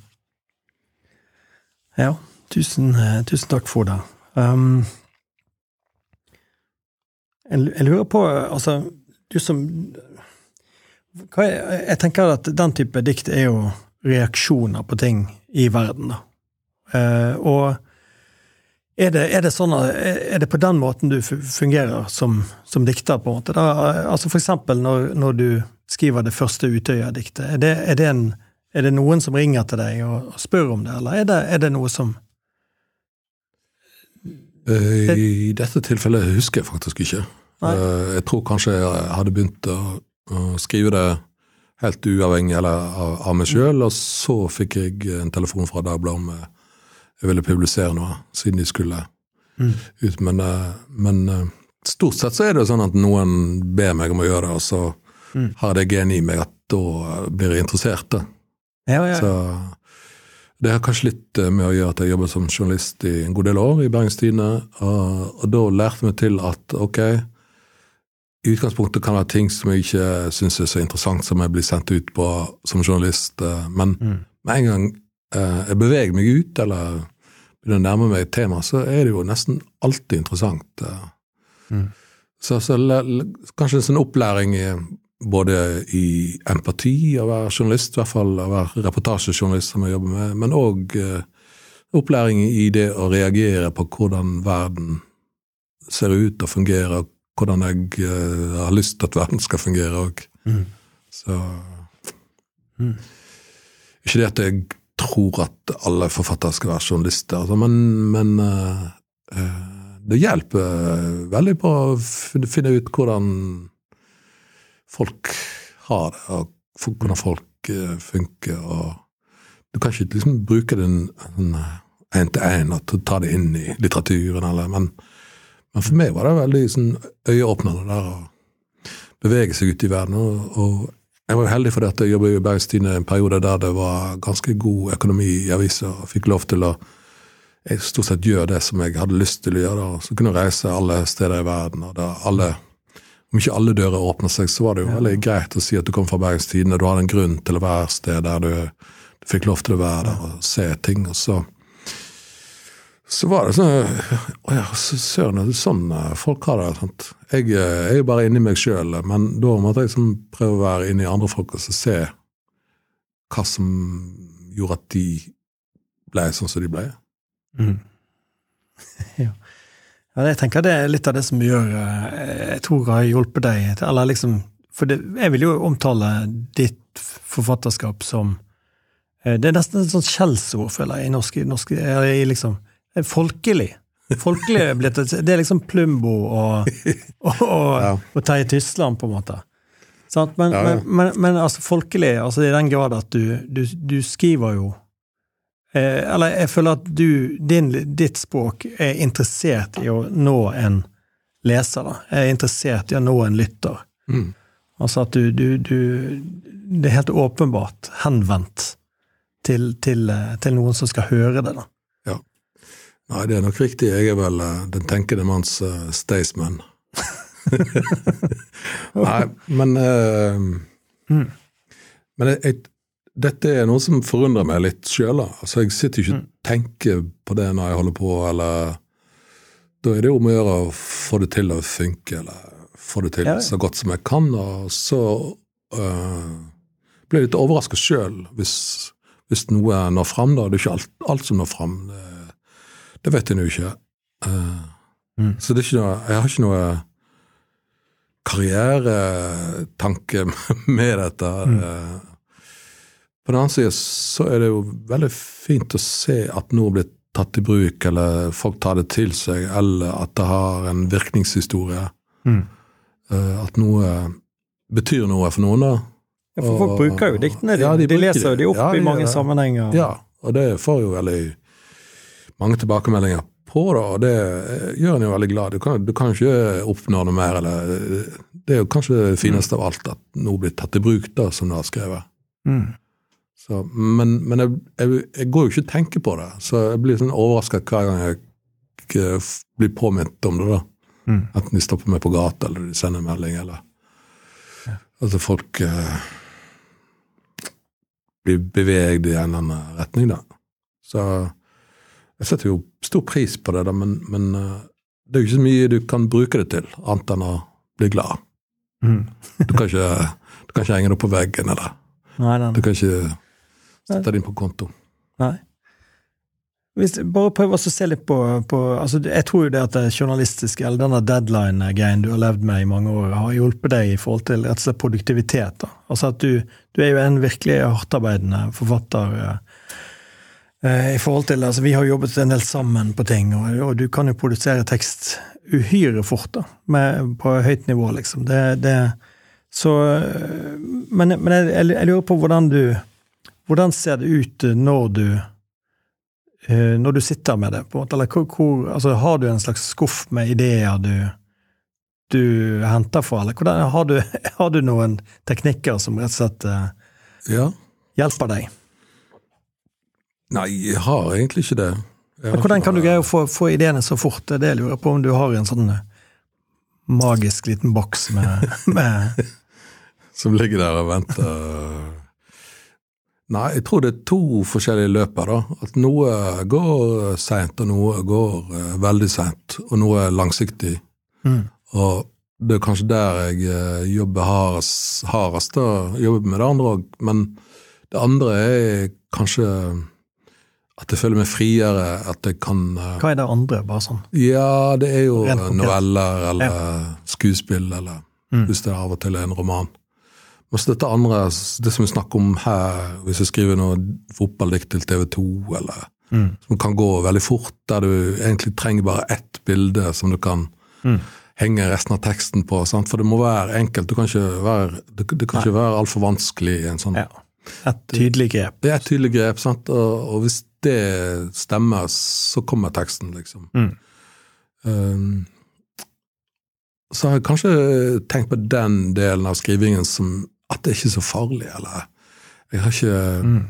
Ja, tusen, eh, tusen, takk for det. Um, jeg lurer på Altså, du som Jeg tenker at den type dikt er jo reaksjoner på ting i verden, da. Uh, og er det, er det, sånn er det på den måten du fungerer som, som dikter, på en måte? Da, altså For eksempel når, når du skriver det første Utøya-diktet. Er, er, det det noen som ringer til deg og, og spør om det, eller er det, det noe som Eh, I dette tilfellet husker jeg faktisk ikke. Nei. Eh, Jeg tror kanskje jeg hadde begynt å, å skrive det helt uavhengig eller av, av meg sjøl, og så fikk jeg en telefon fra Dagbladet om eh, jeg ville publisere noe, siden de skulle Mm. ut. Men, eh, men eh, stort sett så er det jo sånn at noen ber meg om å gjøre det, og så Mm. har det genet i meg at da blir jeg interessert. da. Ja, ja. Så det har kanskje litt med å gjøre at jeg jobbet som journalist i en god del år i Bergens Tidende, og, og da lærte meg til at ok, i utgangspunktet kan det være ting som jeg ikke syns er så interessant som jeg blir sendt ut på som journalist, eh, men Mm. med en gang eh, jeg beveger meg ut, eller begynner å nærme meg et tema, så er det jo nesten alltid interessant. eh. Mm. Så, så kanskje en sånn opplæring i, både i empati å være journalist, i hvert fall å være reportasjejournalist som jeg jobber med, men òg eh, opplæring i det å reagere på hvordan verden ser ut og fungerer, og hvordan jeg uh, har lyst til at verden skal fungere òg. Mm. Så Mm. Ikke det at jeg tror at alle forfattere skal være journalister, altså, men, men uh, uh, det hjelper veldig på å finne ut hvordan folk har det, og hvordan folk funker. og Du kan ikke liksom bruke den én til én og ta- ta det inn i litteraturen, eller, men, men for meg var det veldig sånn, øyeåpnende der å bevege seg ut i verden. og, og jeg var jo heldig fordi at jeg jobbet i Bergens Tidende en periode der det var ganske god økonomi i aviser, og fikk lov til å jeg stort sett gjøre det som jeg hadde lyst til å gjøre. Og Så kunne jeg reise alle steder i verden. og da alle, Om ikke alle dører åpner seg, så var det jo veldig greit å si at du kom fra Bergens Tidende. Du hadde en grunn til å være et sted der du, du fikk lov til å være der og se ting. og så så var det sånn Å ja, søren, det sånn eh, folk har det. Sant? Jeg jeg er bare inni meg sjøl, men da måtte jeg liksom prøve å være inni andre folk og så se hva som gjorde at de ble sånn som de ble. Mm. [LAUGHS] ja. ja. Jeg tenker det er litt av det som gjør eh, Jeg tror jeg har hjulpet deg til Eller liksom For det, jeg vil jo omtale ditt forfatterskap som eh, Det er nesten et sånt skjellsord, føler jeg, i norsk, norsk i liksom Folkelig. Folkelig er blitt et Det er liksom Plumbo og, og, og, [LAUGHS] Ja. og Terje Tysland, på en måte. Sånn, Men, Ja, ja. Men, men, men altså folkelig, altså i den grad at du, du, du skriver jo eh, Eller jeg føler at du, din, ditt språk er interessert i å nå en leser, da. Er interessert i å nå en lytter. Mm. Altså at du, du, du Det er helt åpenbart henvendt til, til, eh, til noen som skal høre det, da. Nei, det er nok riktig. Jeg er vel eh, den tenkende manns uh, Staysman. [LAUGHS] Nei, men uh, Mm. Men jeg, jeg, dette er noe som forundrer meg litt sjøl. Altså, jeg sitter ikke og tenker på det når jeg holder på, eller Da er det om å gjøre å få det til å funke, eller få det til ja. så godt som jeg kan. Og så uh, blir jeg litt overraska sjøl hvis, hvis noe når fram. Da. Det er ikke alt, alt som når fram. Det, det vet jeg nå ikke. Eh, Mm. Så det er ikke noe, jeg har ikke noe karrieretanke [LAUGHS] med dette. eh. På den annen side så er det jo veldig fint å se at noe blir tatt i bruk, eller folk tar det til seg, eller at det har en virkningshistorie. Mm. Eh, At noe betyr noe for noen, da. Ja, for folk Og- bruker jo diktene dine. Ja, de de, leser jo det. de opp Ja, i mange det. sammenhenger. Ja, og det får jo veldig mange tilbakemeldinger på, da, og det eh, gjør en jo veldig glad. Du kan, du kan ikke oppnå noe mer, eller eh, Det er jo kanskje det fineste av alt, at noe blir tatt i bruk, da, som du har skrevet. Mm. Så, men men jeg, jeg, jeg går jo ikke og tenker på det, så jeg blir sånn overraska hver gang jeg eh, blir påminnet om det. da. Mm. Enten de stopper meg på gata, eller de sender melding, eller Altså folk eh, blir beveget i en eller annen retning, da. Så jeg setter jo stor pris på det, da, men, men eh, det er jo ikke så mye du kan bruke det til, annet enn å bli glad. Mm. Du kan ikke, du kan ikke henge det opp på veggen, eller Nei, nei, du kan ikke sette det inn på konto. nei. Hvis, bare prøv å se litt på, på altså, Jeg tror jo det at det journalistiske, eller denne deadline-greien du har levd med i mange år, har hjulpet deg i forhold til rett og slett produktivitet. da. Altså at du, du er jo en virkelig hardtarbeidende forfatter. Eh, Eh, I forhold til, altså Vi har jobbet en del sammen på ting, og, og du kan jo produsere tekst uhyre fort da, med, på høyt nivå, liksom. Det, det, så, men, men jeg, jeg, lurer på hvordan du Hvordan ser det ut når du når du sitter med det? på en måte, eller hvor, hvor, altså Har du en slags skuff med ideer du, du henter fra, eller hvordan, har, du, [LAUGHS] har du noen teknikker som rett og slett ja. hjelper deg? Nei, jeg har egentlig ikke det. Men hvordan kan du greie å få, få, ideene så fort? Det lurer jeg på, om du har en sånn eh, magisk liten boks med, [LAUGHS] med Som ligger der og venter Nei, jeg tror det er to forskjellige løper. da. At Noe går seint, og noe går uh, veldig seint, og noe er langsiktig. Mm. Og det er kanskje der jeg uh, jobber hardest, hardest og Jobber med det andre òg, men det andre er kanskje at jeg føler meg friere, at jeg kan uh, Hva er det andre, bare sånn? Ja, det er jo noveller eller ja. skuespill, eller mm. hvis det av og til er en roman. Mens dette andre, det som vi snakker om her, hvis jeg skriver noe fotballdikt til TV 2, eller mm. som kan gå veldig fort, der du egentlig trenger bare ett bilde som du kan mm. henge resten av teksten på. Sant? For det må være enkelt. Du kan ikke være, det, det kan ikke være altfor vanskelig. i en sånn... Ja. Et tydelig grep. Det er et tydelig grep, sant? Og, og hvis det stemmer, så kommer teksten, liksom. Mm. Um, så har jeg kanskje tenkt på den delen av skrivingen som at det er ikke så farlig, eller Jeg har ikke mm.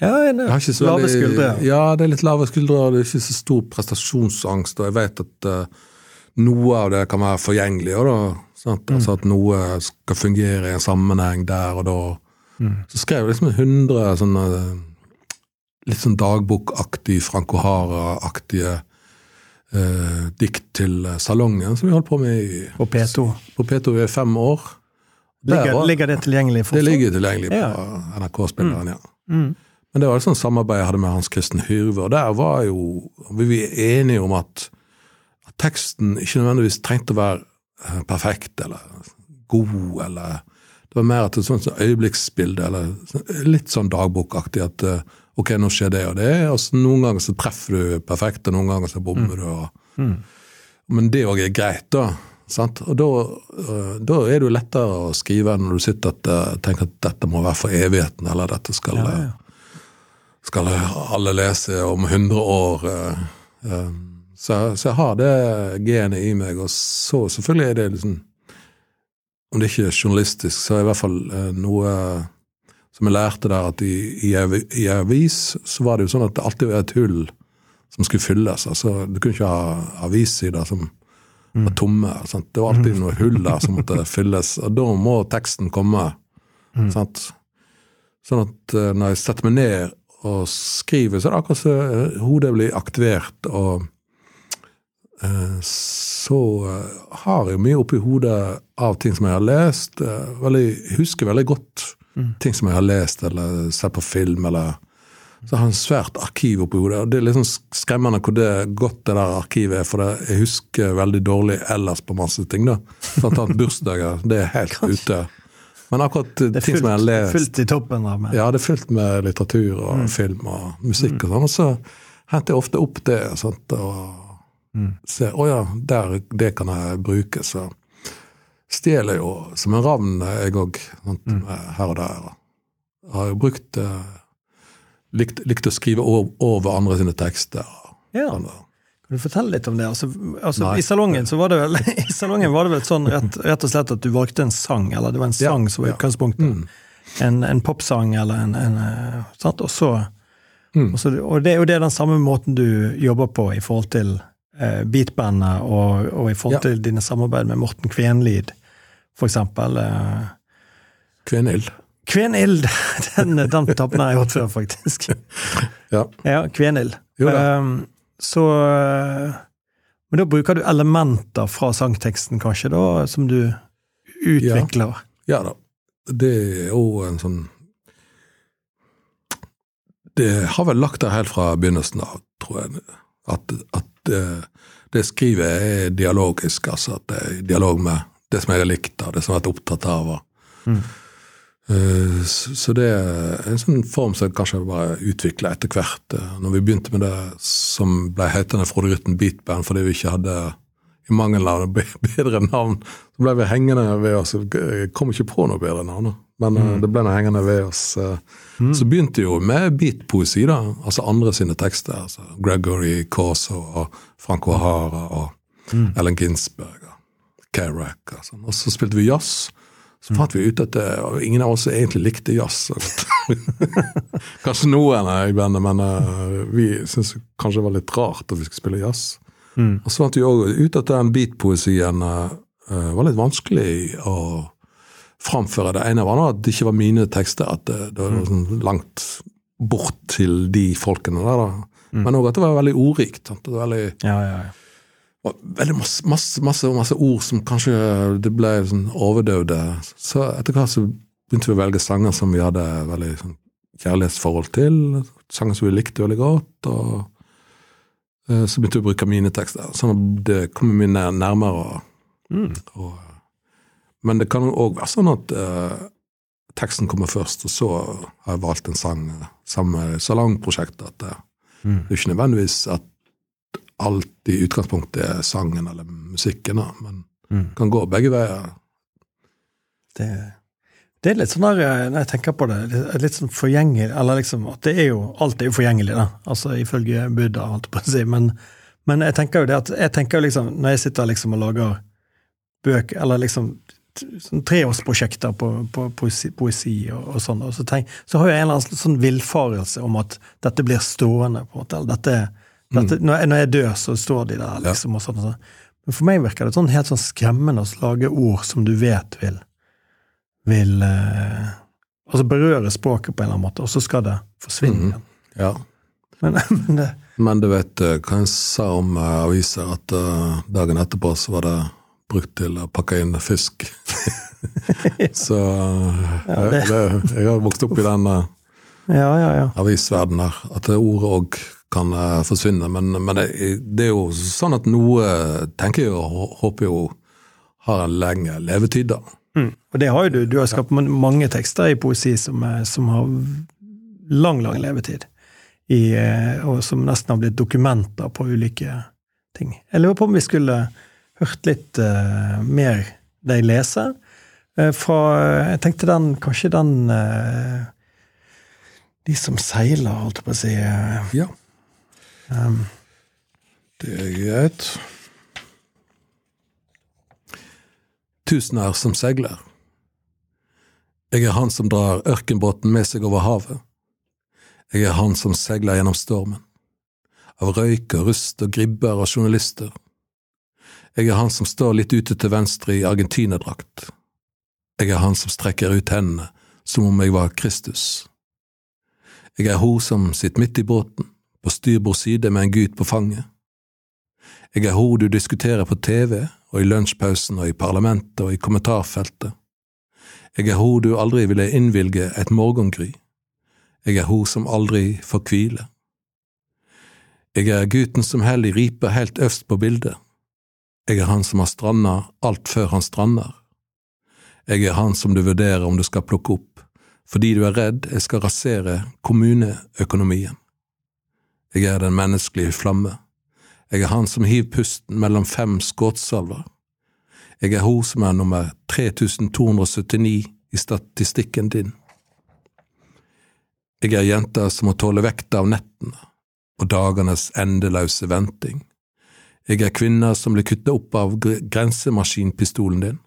Ja, det er lave skuldre. Ja, det er litt lave skuldre, og det er ikke så stor prestasjonsangst. Og jeg vet at uh, noe av det kan være forgjengelig. Og da, mm. Altså at noe skal fungere i en sammenheng der og da. Mm. Så skrev jeg liksom 100 sånne litt sånn dagbokaktig, Franco Hara-aktige eh, dikt til Salongen, som vi holdt på med i, på P2. På P2 i fem år. Ligger, var, ligger, det tilgjengelig fortsatt? Det ligger tilgjengelig på ja. NRK-spilleren, mm. ja. Mm. Men det var et sånt samarbeid jeg hadde med Hans Kristen Hyrve, og der var jo vi var enige om at, at teksten ikke nødvendigvis trengte å være eh, perfekt eller god, eller Det var mer et sånt øyeblikksbilde, eller litt sånn dagbokaktig, at uh, Ok, nå skjer det og det. og Noen ganger så treffer du perfekt, og noen ganger så bommer du. Og, mm. Men det òg er greit, da. Sant? Og da, øh, da, er det jo lettere å skrive når du sitter og tenker at dette må være for evigheten, eller dette skal, ja, ja. skal alle lese om 100 år. Så, så, jeg har det genet i meg, og så selvfølgelig er det liksom Om det ikke er journalistisk, så er det i hvert fall noe som jeg lærte der, at i, i, i avis så var det jo sånn at det alltid var et hull som skulle fylles. altså Du kunne ikke ha avissider som mm. var tomme. Sant? Det var alltid mm. noe hull der som måtte fylles, og da må teksten komme. Mm. Sant? Sånn at uh, når jeg setter meg ned og skriver, så er det akkurat så uh, hodet blir aktivert. og uh, så har jeg mye oppi hodet av ting som jeg har lest. Jeg husker veldig godt Mm. Ting som jeg har lest eller sett på film. eller så jeg har en svært arkiv oppi hodet. og Det er liksom skremmende hvor det, godt det der arkivet er, for det, jeg husker veldig dårlig ellers på masse ting. da. Blant annet bursdager. Det er helt ute. Men akkurat ting fullt, som jeg har lest Fullt i toppen da, men. Ja, det er fullt med litteratur og mm. film og musikk og sånn. Og så henter jeg ofte opp det sant, og mm. ser å ja, der, det kan jeg bruke. så stjeler jo som en ravn, jeg òg, mm. her og der. Jeg har jo brukt uh, likt, likt, å skrive over andre sine tekster. Ja. Sånn kan du fortelle litt om det? Altså, altså, I salongen så var det vel, [LAUGHS] i salongen var det vel sånn rett, rett, og slett at du valgte en sang, eller det var en sang ja, som var utgangspunktet. Mm. En, en popsang eller en, en eh, sant? Og så, mm. og, så, og, det, og det er den samme måten du jobber på i forhold til eh, beatbandet, og, og, i forhold ja. til dine samarbeid med Morten Kvenlid eksempel. Eh, Kvenild. Kvenild! [LAUGHS] Den, den tappen har jeg hørt før, faktisk. [LAUGHS] ja. ja Kvenild. Um, så eh, Men da bruker du elementer fra sangteksten, kanskje, da, som du utvikler? Ja, ja da. Det er jo en sånn Det har vel lagt der helt fra begynnelsen av, tror jeg. At, at det, det skrivet er dialogisk, altså at det er dialog med det som jeg har likt, og det som jeg har vært opptatt av. Mm. Eh, så det er en sånn form som kanskje bare utvikla etter hvert. Eh, når vi begynte med det som ble hetende Frode Rytten Beatband fordi vi ikke hadde i mangel av bedre navn, så ble vi hengende ved oss. Jeg kom ikke på noe bedre navn, men mm. det ble noe hengende ved oss. Mm. Så begynte jo med beatpoesi, da, altså andre sine tekster. altså Gregory Corso og Franco Hara og mm. Ellen Ginsberg og Kerouac. Og, så spilte vi jazz. Så fant vi ut at det, ingen av oss egentlig likte jazz. [LAUGHS] kanskje noen i bandet, men uh, vi syntes kanskje det var litt rart at vi skulle spille jazz. Mm. Og så fant vi òg ut at den beatpoesien uh, var litt vanskelig å framføre. Det ene var at det ikke var mine tekster, at det, det var mm. sånn langt bort til de folkene der. da. Mm. Men òg at det var veldig ordrikt. Sant? Det var veldig, ja, ja, ja veldig masse, masse, masse, masse, ord som kanskje det ble sånn overdøvde. Så etter hvert så begynte vi å velge sanger som vi hadde veldig sånn, kjærlighetsforhold til. Sanger som vi likte veldig godt. og uh, Så begynte vi å bruke mine tekster, sånn at det kommer mye nærmere. Mm. Og, men det kan òg være sånn at uh, teksten kommer først, og så har jeg valgt en sang sammen med salongprosjektet. At det, mm. det er ikke nødvendigvis at alt i utgangspunktet er sangen eller musikken, da. men mm. kan gå begge veier. Det, det, er litt sånn der, eh, når jeg tenker på det, litt sånn forgjengelig Eller liksom at det er jo Alt er jo forgjengelig, da, altså ifølge Buddha, holdt jeg på å si. Men, men, jeg tenker jo det at jeg tenker jo liksom, når jeg sitter liksom og lager bøker, eller liksom sånn treårsprosjekter på, på poesi, poesi, og, og sånn, og så, tenk, så, har jeg en eller annen sånn villfarelse om at dette blir stående. på en måte, eller dette dette, mm. når, jeg, når, jeg, dør, så står de der, liksom. og sånn, og sånn. Men for meg virker det sånn helt sånn skremmende å lage ord som du vet vil vil eh, altså berøre språket på en eller annen måte, og så skal det forsvinne igjen. Mm, ja. Men, [LAUGHS] men, det, men, du vet eh, hva jeg sa om uh, aviser, at uh, dagen etterpå så var det brukt til å pakke inn fisk. [LAUGHS] [LAUGHS] så uh, ja, det. Jeg, jeg, har vokst opp i den uh, ja, ja, avisverdenen her. at det ordet òg kan uh, forsvinne. Men, men det, er jo sånn at noe tenker jeg og håper jo har en lenge levetid, da. Mm. Og det har jo du. Du har skapt mange tekster i poesi som, som har lang, lang levetid. I, eh, og som nesten har blitt dokumenter på ulike ting. Jeg lurer på om vi skulle hørt litt uh, mer deg lese. Uh, fra Jeg tenkte den, kanskje den uh, De som seiler, holdt jeg på å si. ja. Um, det er greit. Tusener som seiler. Jeg er han som drar ørkenbåten med seg over havet. Jeg er han som seiler gjennom stormen. Av røyk og rust og gribber og journalister. Jeg er han som står litt ute til venstre i argentinerdrakt. Jeg er han som strekker ut hendene som om jeg var Kristus. Jeg er hun som sitter midt i båten, på styrbord side med en gutt på fanget. Jeg er hun du diskuterer på TV og i lunsjpausen og i parlamentet og i kommentarfeltet. Jeg er hun du aldri ville innvilge et morgengry. Jeg er hun som aldri får hvile. Jeg er gutten som heller riper helt øverst på bildet. Jeg er han som har stranda alt før han strander. Jeg er han som du vurderer om du skal plukke opp, fordi du er redd jeg skal rasere kommuneøkonomien. Jeg er den menneskelige flamme. Jeg er han som hiver pusten mellom fem skuddsalver. Jeg er hun som er nummer 3279 i statistikken din. Jeg er jenta som må tåle vekta av nettene og dagenes endeløse venting. Jeg er kvinna som blir kutta opp av grensemaskinpistolen din.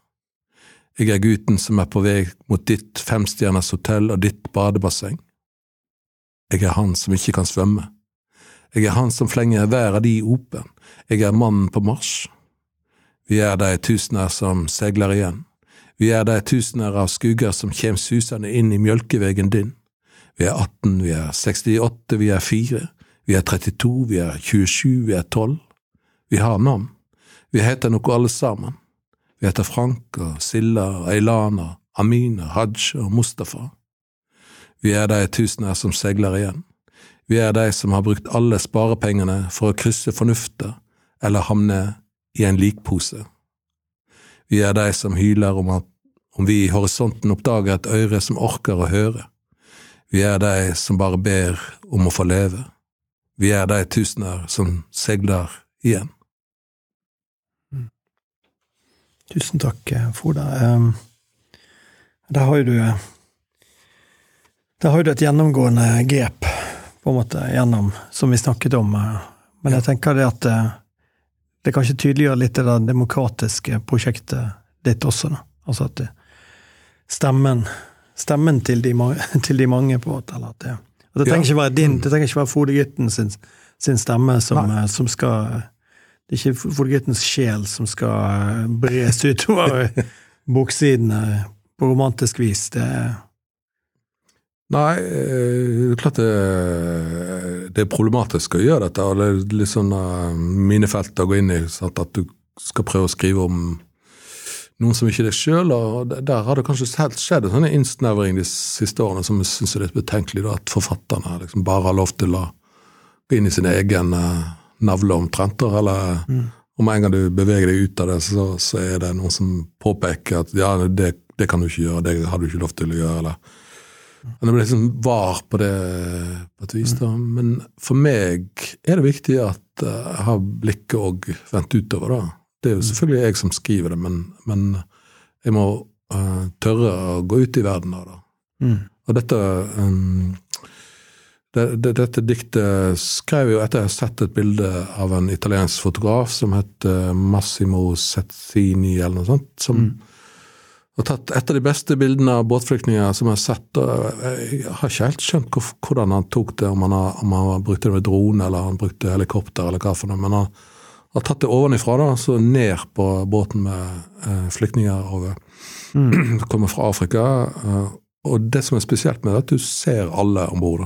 Jeg er gutten som er på vei mot ditt femstjerners hotell og ditt badebasseng. Jeg er han som ikke kan svømme. Jeg er han som flenger hver av de open. Jeg er mannen på marsj. Vi er de tusener som seiler igjen. Vi er de tusener av skugger som kjem susende inn i mjølkevegen din. Vi er 18, vi er 68, vi er 4, vi er 32, vi er 27, vi er 12. Vi har navn. Vi heter noe alle sammen. Vi heter Frank og Silla og Eilana, Amina, Haj og Mustafa. Vi er de tusener som seiler igjen. Vi er de som har brukt alle sparepengene for å krysse fornufta eller havne i en likpose. Vi er de som hyler om, at, om vi i horisonten oppdager et øre som orker å høre. Vi er de som bare ber om å få leve. Vi er de tusener som seiler igjen. Tusen takk, Frode. Um, der har jo du Der har du et gjennomgående grep, på en måte, gjennom, som vi snakket om. Men jeg tenker det at eh, det kanskje tydeliggjør litt det demokratiske prosjektet ditt også, da. Altså at stemmen, stemmen til, de, [LAUGHS] til de mange, på en måte. Eller at det, at det trenger ikke være din, det trenger ikke være Frode sin, sin stemme som, som, skal Det er ikke Frode Gyttens sjel som skal bres utover [LAUGHS] boksidene på romantisk vis. Det er Nei, det er klart det, det, er problematisk å gjøre dette. og Det er litt sånn uh, minefelt å gå inn i. Sant? At du skal prøve å skrive om noen som ikke er deg sjøl. Der har det kanskje skjedd en sånn innsnevring de siste årene som jeg syns er litt betenkelig. Da, at forfatterne liksom bare har lov til å gå inn i sin egen navle omtrent. Eller mm. om en gang du beveger deg ut av det, så, så er det noen som påpeker at ja, det, det kan du ikke gjøre, det har du ikke lov til å gjøre. eller men det ble liksom var på det på et vis. da. Men for meg er det viktig at eh, jeg har blikket òg vendt utover. da. Det er jo selvfølgelig jeg som skriver det, men, men jeg må uh, tørre å gå ut i verden da. Mm. Og dette um, det, det, dette diktet skrev jeg jo etter jeg har sett et bilde av en italiensk fotograf som het Massimo Sezzini, eller noe sånt. som mm og tatt et av de beste bildene av båtflyktninger som jeg har sett. Jeg har ikke helt skjønt hvordan han tok det, om han, har, om han brukte det med drone eller han brukte helikopter eller hva for noe. Men han har tatt det ovenifra, da, så ned på båten med eh, flyktninger over. Mm. [CLEARS THROAT] kommer fra Afrika. Eh, og det som er spesielt med det, er at du ser alle om bord.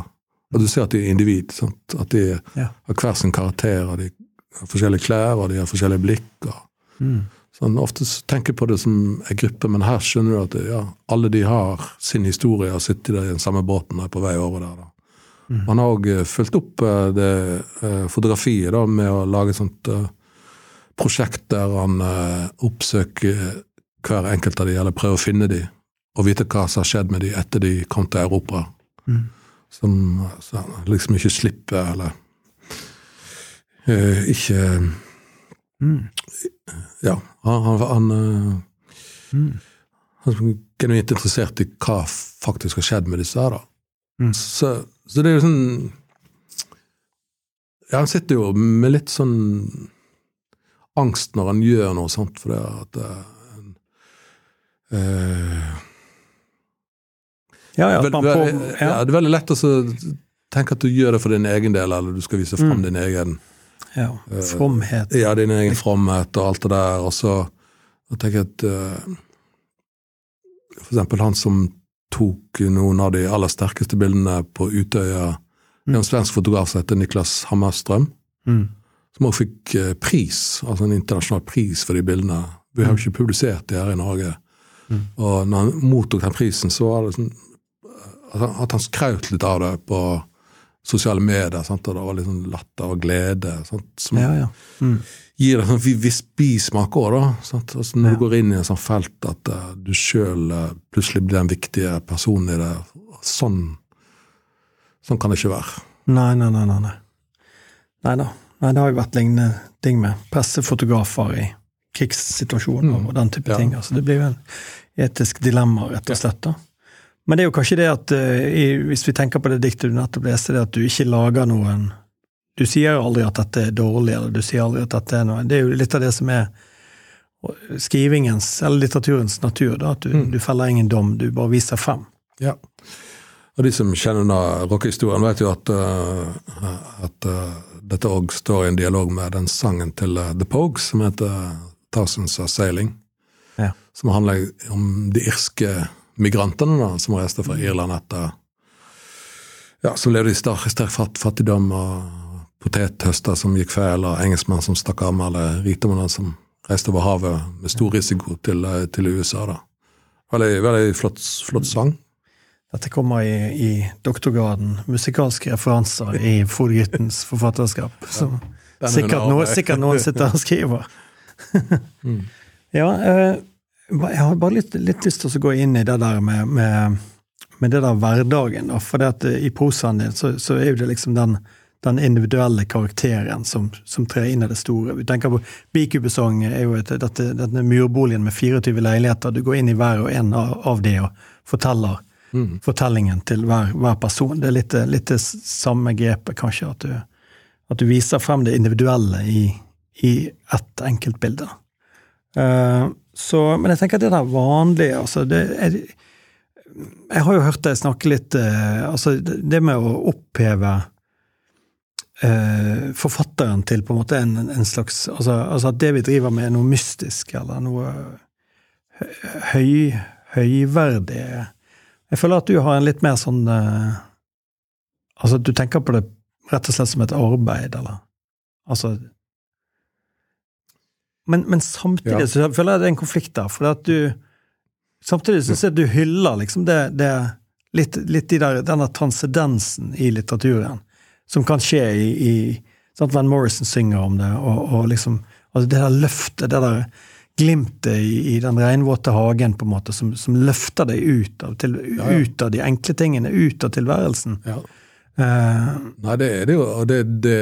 Du ser at de er individ. Sant? At de ja. har hver sin karakter, og de har forskjellige klær og de har forskjellige blikk. og mm. Sånn, ofte tenker jeg på det som en gruppe, men her skjønner du at ja, alle de har sin historie og sitter i den samme båten og er på vei over der. da. Mm. Han har òg eh, fulgt opp uh, det uh, fotografiet da, med å lage et sånt prosjekt der han oppsøker hver enkelt av de, eller prøver å finne de, og vite hva som har skjedd med de etter de kom til Europa. Mm. Som liksom ikke slipper, eller ikke mm. Ja, han, han, han, mm. han er genuint interessert i hva faktisk har skjedd med disse her. Mm. Så, så, det er jo sånn Ja, han sitter jo med litt sånn angst når han gjør noe sånt, for det at uh, ja, ja, veld, ja. ja, Det er veldig lett å tenke at du gjør det for din egen del, eller du skal vise fram mm. din egen ja, eh, Fromhet. Ja, din egen fromhet og alt det der. Og så jeg tenker at uh, For eksempel han som tok noen av de aller sterkeste bildene på Utøya. Mm. En svensk fotograf som heter Niklas Hammerstrøm. Mm. Som også fikk uh, pris, altså en internasjonal pris for de bildene. Vi har jo mm. ikke publisert de her i Norge. Mm. Og når han mottok den prisen, så var det sånn at han skraut litt av det på sosiale medier, sant? og det var litt sånn latter og glede sant? som ja, ja. Mm. gir en viss bismak òg, da. Sant? Altså, når ja. du går inn i en sånn felt at uh, du sjøl uh, plutselig blir den viktige personen i det. Sånn, sånn kan det ikke være. Nei, nei, nei. Nei, nei. da. Nei, det har jo vært lignende ting med pressefotografer i krigssituasjoner mm. og den type ting. Altså, det blir jo en etisk dilemma, rett og slett. da. Men det er jo kanskje det at uh, hvis vi tenker på det diktet du nettopp leste, det at du ikke lager noen Du sier jo aldri at dette er dårlig, eller du sier aldri at dette er noe Det er jo litt av det som er skrivingens, eller litteraturens natur, da, at du, mm. du feller ingen dom, du bare viser frem. Ja. Og de som kjenner rockehistorien, vet jo at, uh, at uh, dette òg står i en dialog med den sangen til uh, The Pogues som heter Thousands of Sailing. Ja. Som handler om de irske migrantene da, som reiste fra Irland etter ja, Som levde i sterk, sterk fattigdom, og potethøster som gikk feil, og engelskmenn som stakk av med alle rikdommene som reiste over havet med stor risiko til, til USA. da. Veldig, veldig flott, flott sang. Dette kommer i, i, doktorgraden. Musikalske referanser i Fodgyttens forfatterskap. Som sikkert, noe, sikkert, noen sitter og skriver. [LAUGHS] mm. Ja, eh, jeg har bare litt, litt lyst til å gå inn i det der med, med, med det der hverdagen. For det at i prosaen din så, så, er jo det liksom den, den individuelle karakteren som, som, trer inn i det store. Vi tenker på Bikubesong er jo et, dette, denne murboligen med 24 leiligheter. Du går inn i hver og en av, av de og forteller mm. fortellingen til hver, hver, person. Det er litt, litt det samme grepet, kanskje, at du, at du viser frem det individuelle i, i ett enkeltbilde. Uh, så, men jeg tenker at det der vanlige altså det jeg, Jeg har jo hørt deg snakke litt uh, altså Det med å oppheve eh, forfatteren til på en måte en, en slags altså, altså, at det vi driver med, er noe mystisk, eller noe høy, høyverdig Jeg føler at du har en litt mer sånn Altså, du tenker på det rett og slett som et arbeid, eller? Altså men, men samtidig ja. så føler jeg det er en konflikt der. For at du Samtidig så ser du hyller liksom det, det litt, litt de der, denne transcendensen i litteraturen som kan skje i, i sant? Van Morrison synger om det, og, og liksom altså Det der løftet, det der glimtet i, i den regnvåte hagen, på en måte, som, som løfter deg ut av, til, ja, ja. ut av de enkle tingene, ut av tilværelsen. Ja. Uh, Nei, det er det jo, og det, det,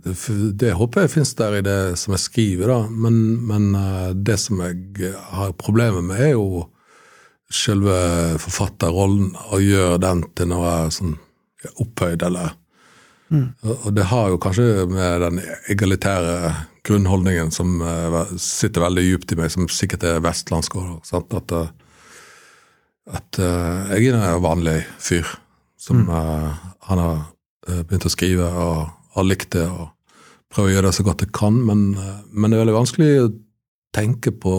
det, det håper jeg finnes der i det som jeg skriver, da. Men, men uh, det som jeg har problemer med, er jo selve forfatterrollen, og gjøre den til noe sånn opphøyd, eller mm. Og det har jo kanskje med den egalitære grunnholdningen som uh, sitter veldig djupt i meg, som sikkert er vestlandsk òg, at, at jeg er en vanlig fyr som mm han har uh, begynt å skrive og har likt det og prøver å gjøre det så godt jeg kan, men, uh, men, det er veldig vanskelig å tenke på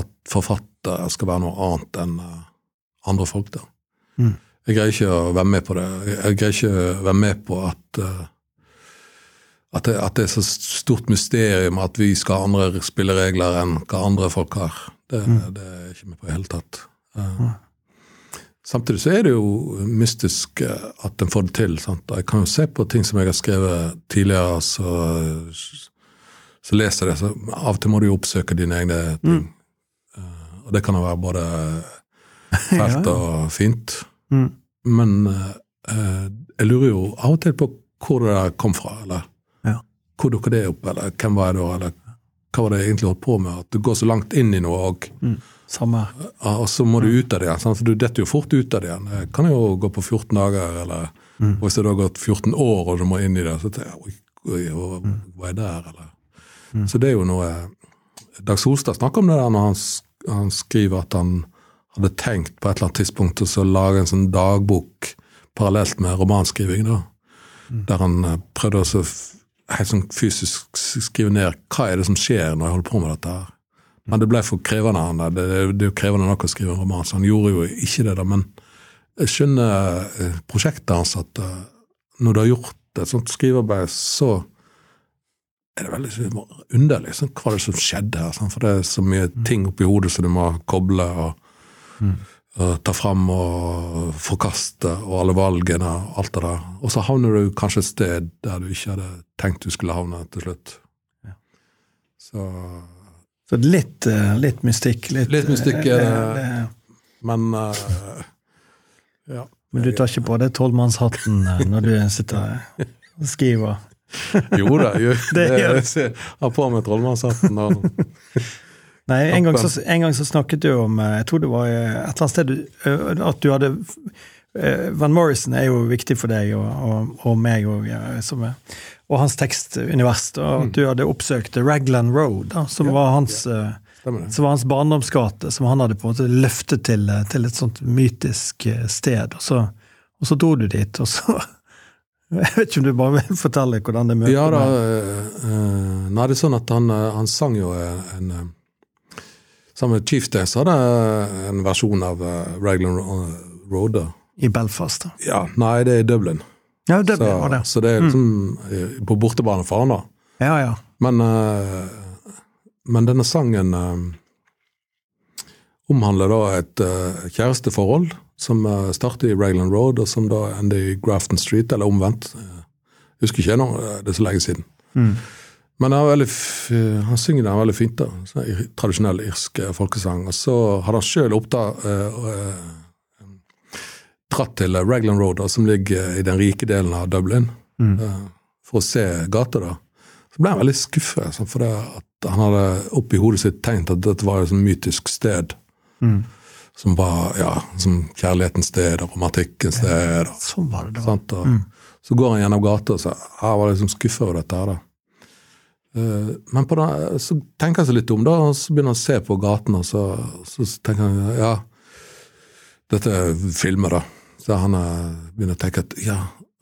at forfatter skal være noe annet enn uh, andre folk. da. Mm. Jeg greier ikke å være med på det. Jeg greier ikke å være med på at at det, at det, er så stort mysterium at vi skal ha andre spilleregler enn hva andre folk har. Det, mm. det er ikke med på i det hele tatt. Uh, Samtidig så er det jo mystisk eh, at en får det til. Sant? Jeg kan jo se på ting som jeg har skrevet tidligere, så, så leser jeg det. Så av og til må du jo oppsøke dine egne ting. Mm. Og det kan jo være både [LAUGHS] fælt og fint. Mm. Men uh, jeg lurer jo av og til på hvor det der kom fra, eller ja. hvor dukka det opp, eller hvem var jeg da, eller hva var det jeg egentlig holdt på med? At du går så langt inn i noe og mm. Og så må du ut av det igjen, for du detter jo fort ut av det igjen. Det kan jo gå på 14 dager, eller mm. hvis det har gått 14 år og du må inn i det, så tenker jeg oi, oi, oi mm. hva er der, eller mm. Så det er jo noe Dag Solstad snakker om det der når han, han, skriver at han hadde tenkt på et eller annet tidspunkt å lage en sånn dagbok parallelt med romanskriving, da. Mm. Der han eh, prøvde å helt sånn fysisk skrive ned hva er det som skjer når jeg holder på med dette her. Men det ble for krevende. han Det, det, er jo krevende nok å skrive en roman, så han gjorde jo ikke det. da, Men jeg skjønner eh, prosjektet hans at eh, når du har gjort et sånt skrivearbeid, så er det veldig underlig. Sånn, hva det som skjedde her? For det er så mye mm. ting oppi hodet som du må koble og, mm. Og ta fram og forkaste, og alle valgene og alt det der. Og så havner du kanskje et sted der du ikke hadde tenkt du skulle havne til slutt. Ja. Så så litt, eh, litt mystikk. Litt, litt mystikk er det, det, men uh, ja. Men du tar ikke på deg tolvmannshatten eh, når du sitter og skriver? jo da, jeg, [LAUGHS] det, jeg har på meg trollmannshatten. Nei, en gang, så, en gang, så, snakket du om Jeg tror det var et eller annet sted at du hadde Van Morrison er jo viktig for deg og, og, og meg som er og hans tekstunivers. Og at mm. du hadde oppsøkt Raglan Road, da, som, ja, var hans, ja. Eh, som var hans barndomsgate, som han hadde på en måte løftet til, eh, til et sånt mytisk eh, sted. Og så, og så dro du dit, og så [LAUGHS] Jeg vet ikke om du bare vil fortelle hvordan det møtet Ja da, Nei, det er sånn at han, han sang jo en Sammen med Chief Days hadde en versjon av Raglan Road. I Belfast? da? Ja, Nei, det er i Dublin. Ja, Dublin så, var det. Så det er liksom mm. på bortebane for han, da. Ja, ja. Men, men denne sangen omhandler da et kjæresteforhold som starter i Raglan Road, og som da ender i Grafton Street, eller omvendt. Jeg husker ikke nå, det er så lenge siden. Mm. Men han, veldig, han synger den veldig fint. da, sånn Tradisjonell irsk folkesang. Og så hadde han sjøl opptatt uh, uh, dratt til Raglan Road, da, som ligger i den rike delen av Dublin, mm. uh, for å se gata. da. Så ble han veldig skuffet, sånn, for han hadde oppi hodet sitt tenkt at dette var et sånn mytisk sted. Mm. Som var ja, som kjærlighetens sted og romantikkens sted. Og, sånn var det da. Og, mm. Så går han gjennom gata og så, jeg var liksom skuffa over dette. her da. Eh, men den, så tenker han seg litt om, da, og så begynner han å se på gaten, og så, så tenker han ja, dette er filmer, da. Så han begynner å tenke at ja,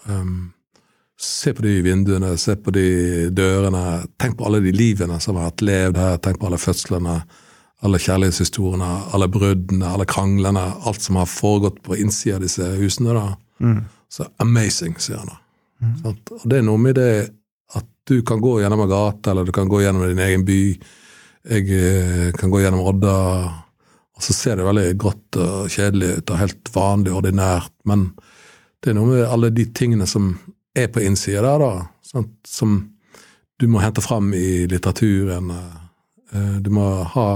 um, se på de vinduene, se på de dørene, tenk på alle de livene som har vært levd her, tenk på alle fødslene, alle kjærlighetshistoriene, alle bruddene, alle kranglene, alt som har foregått på innsida av disse husene. da. Mm. Så amazing, sier han da. Mm. Og det er noe med det du kan gå gjennom en gate, eller du kan gå gjennom din egen by. Jeg eh, kan gå gjennom Odda, og så ser det veldig grått og kjedelig ut og helt vanlig, ordinært. Men det er noe med alle de tingene som er på innsida der, da, sant? som du må hente fram i litteraturen. Eh, du må ha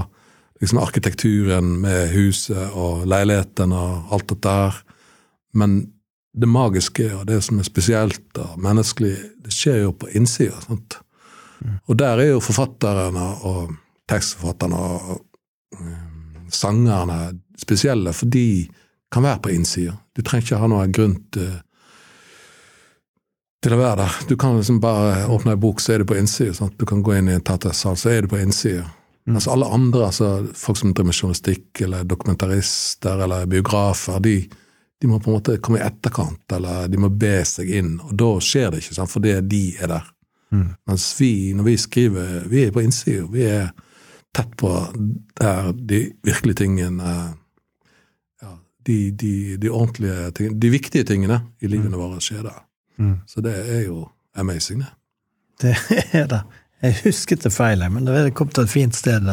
liksom arkitekturen med huset og leiligheten og alt dette her. Men det magiske og det som er spesielt og menneskelig, det skjer jo på innsida. Mm. Og der er jo forfatterne og tekstforfatterne og um, sangerne spesielle, for de kan være på innsida. Du trenger ikke ha noen grunn til, til å være der. Du kan liksom bare åpne ei bok, så er du på innsida. Du kan gå inn i en tattersal, så er du på innsida. Mm. Altså alle andre, altså folk som driver med journalistikk, eller dokumentarister eller biografer, de, de må på en måte komme i etterkant, eller de må be seg inn. Og da skjer det ikke, sant? fordi de er der. Mm. Mens vi, når vi skriver, vi er på innsida. Vi er tett på der de virkelige tingene ja, de, de, de, ordentlige tingene, de viktige tingene i livene mm. våre skjer der. Mm. Så det er jo amazing, det. Det er det. Jeg husket det feil, men det kom til et fint sted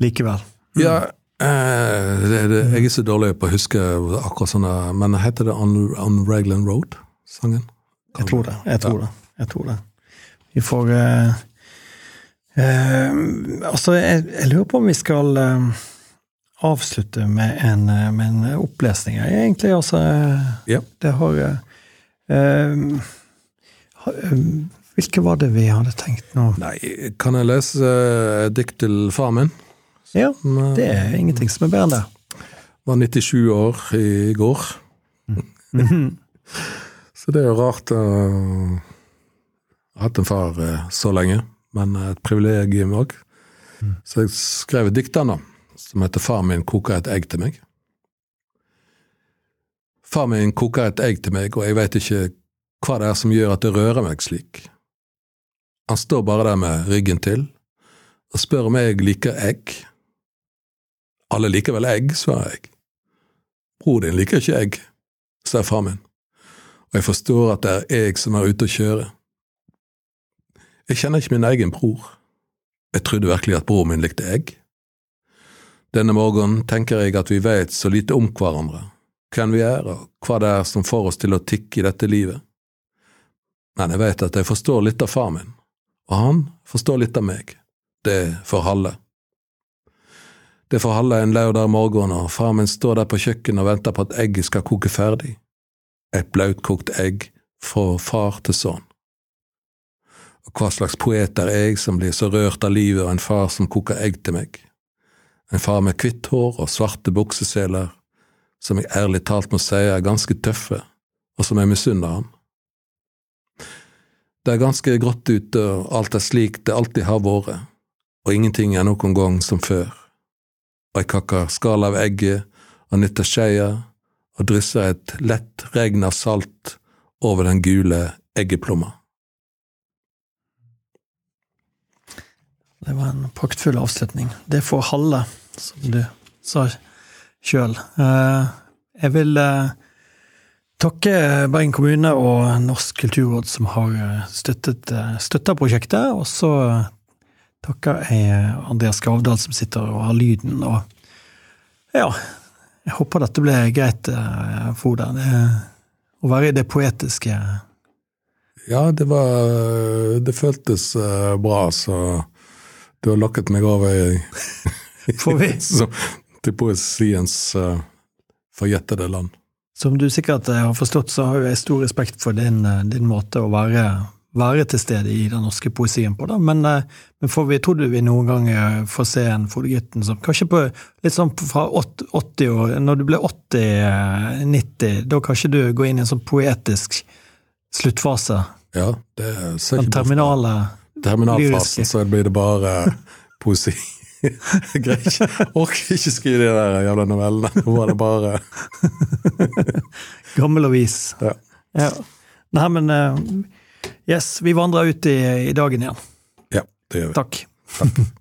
likevel. Mm. Ja, Eh, det, det, jeg er så dårlig på å huske akkurat sånne Men heter det On, On Raglan Road? Sangen? Jeg tror det. Jeg tror, ja. det. jeg tror det. Vi får uh, uh, Altså, jeg, jeg, lurer på om vi skal avslutte med en, med en, opplesning, egentlig. Altså, ja. det har Hvilke var det vi hadde tenkt nå? Nei, kan jeg lese dikt til far min? Ja, det er ingenting som er bedre enn det. Var 97 år i går. Mm. så det er jo rart å ha hatt en far uh, så lenge, men et privilegium òg. Mm. Så jeg skrev et dikt da, som heter 'Far min koker et egg til meg'. Far min koker et egg til meg, og jeg veit ikke hva det er som gjør at det rører meg slik. Han står bare der med ryggen til og spør om jeg liker egg. Alle liker vel egg, svarer jeg. Bror din liker ikke egg, sier far min, og jeg forstår at det er jeg som er ute å kjøre. Jeg kjenner ikke min egen bror. Jeg trodde virkelig at broren min likte egg. Denne morgenen tenker jeg at vi vet så lite om hverandre, hvem vi er og hva det er som får oss til å tikke i dette livet. Men jeg vet at jeg forstår litt av far min, og han forstår litt av meg. Det får Halle. Det får halve en lørdag morgen, og far min står der på kjøkkenet og venter på at egget skal koke ferdig. Et blautkokt egg fra far til sønn. Og hva slags poet er jeg som blir så rørt av livet av en far som koker egg til meg? En far med hvitt hår og svarte bukseseler, som jeg ærlig talt må si er ganske tøffe, og som jeg misunner ham. Det er ganske grått ute, og alt er slik det alltid har vært, og ingenting er noen gang som før og jeg kakker skallet av egget og nytter skeia og drysser et lett regn av salt over den gule eggeplomma. Det var en praktfull avslutning. Det får Halle, som du sa sjøl. Eh, jeg vil eh, takke Bergen kommune og Norsk kulturråd som har eh, støttet støtta prosjektet. Og så takker jeg Andreas Skavdal, som sitter og har lyden. Og ja, jeg håper dette ble greit, Frode. Foda. Å være i det poetiske Ja, det var Det føltes uh, bra, så du har lokket meg over i, [LAUGHS] Får vi? [LAUGHS] så, til poesiens uh, forjettede land. Som du sikkert har forstått, så har jeg stor respekt for din, din måte å være være til stede i den norske poesien på. Da. Men, eh, men får vi, tror du vi noen gang får se en Fodegutten som kanskje på litt sånn fra 80 år, når du blir 80-90, da kanskje du går inn i en sånn poetisk sluttfase? Ja, det ser Den terminale Terminalfasen, så blir det bare poesi. [LAUGHS] Jeg greier ikke, orker ikke skrive de der jævla novellene. Nå var det bare Gammel og vis. Ja. ja. Nei, men Yes, vi vandrer ut i, i dagen igjen. Ja, det gjør vi. Takk. Takk. [LAUGHS]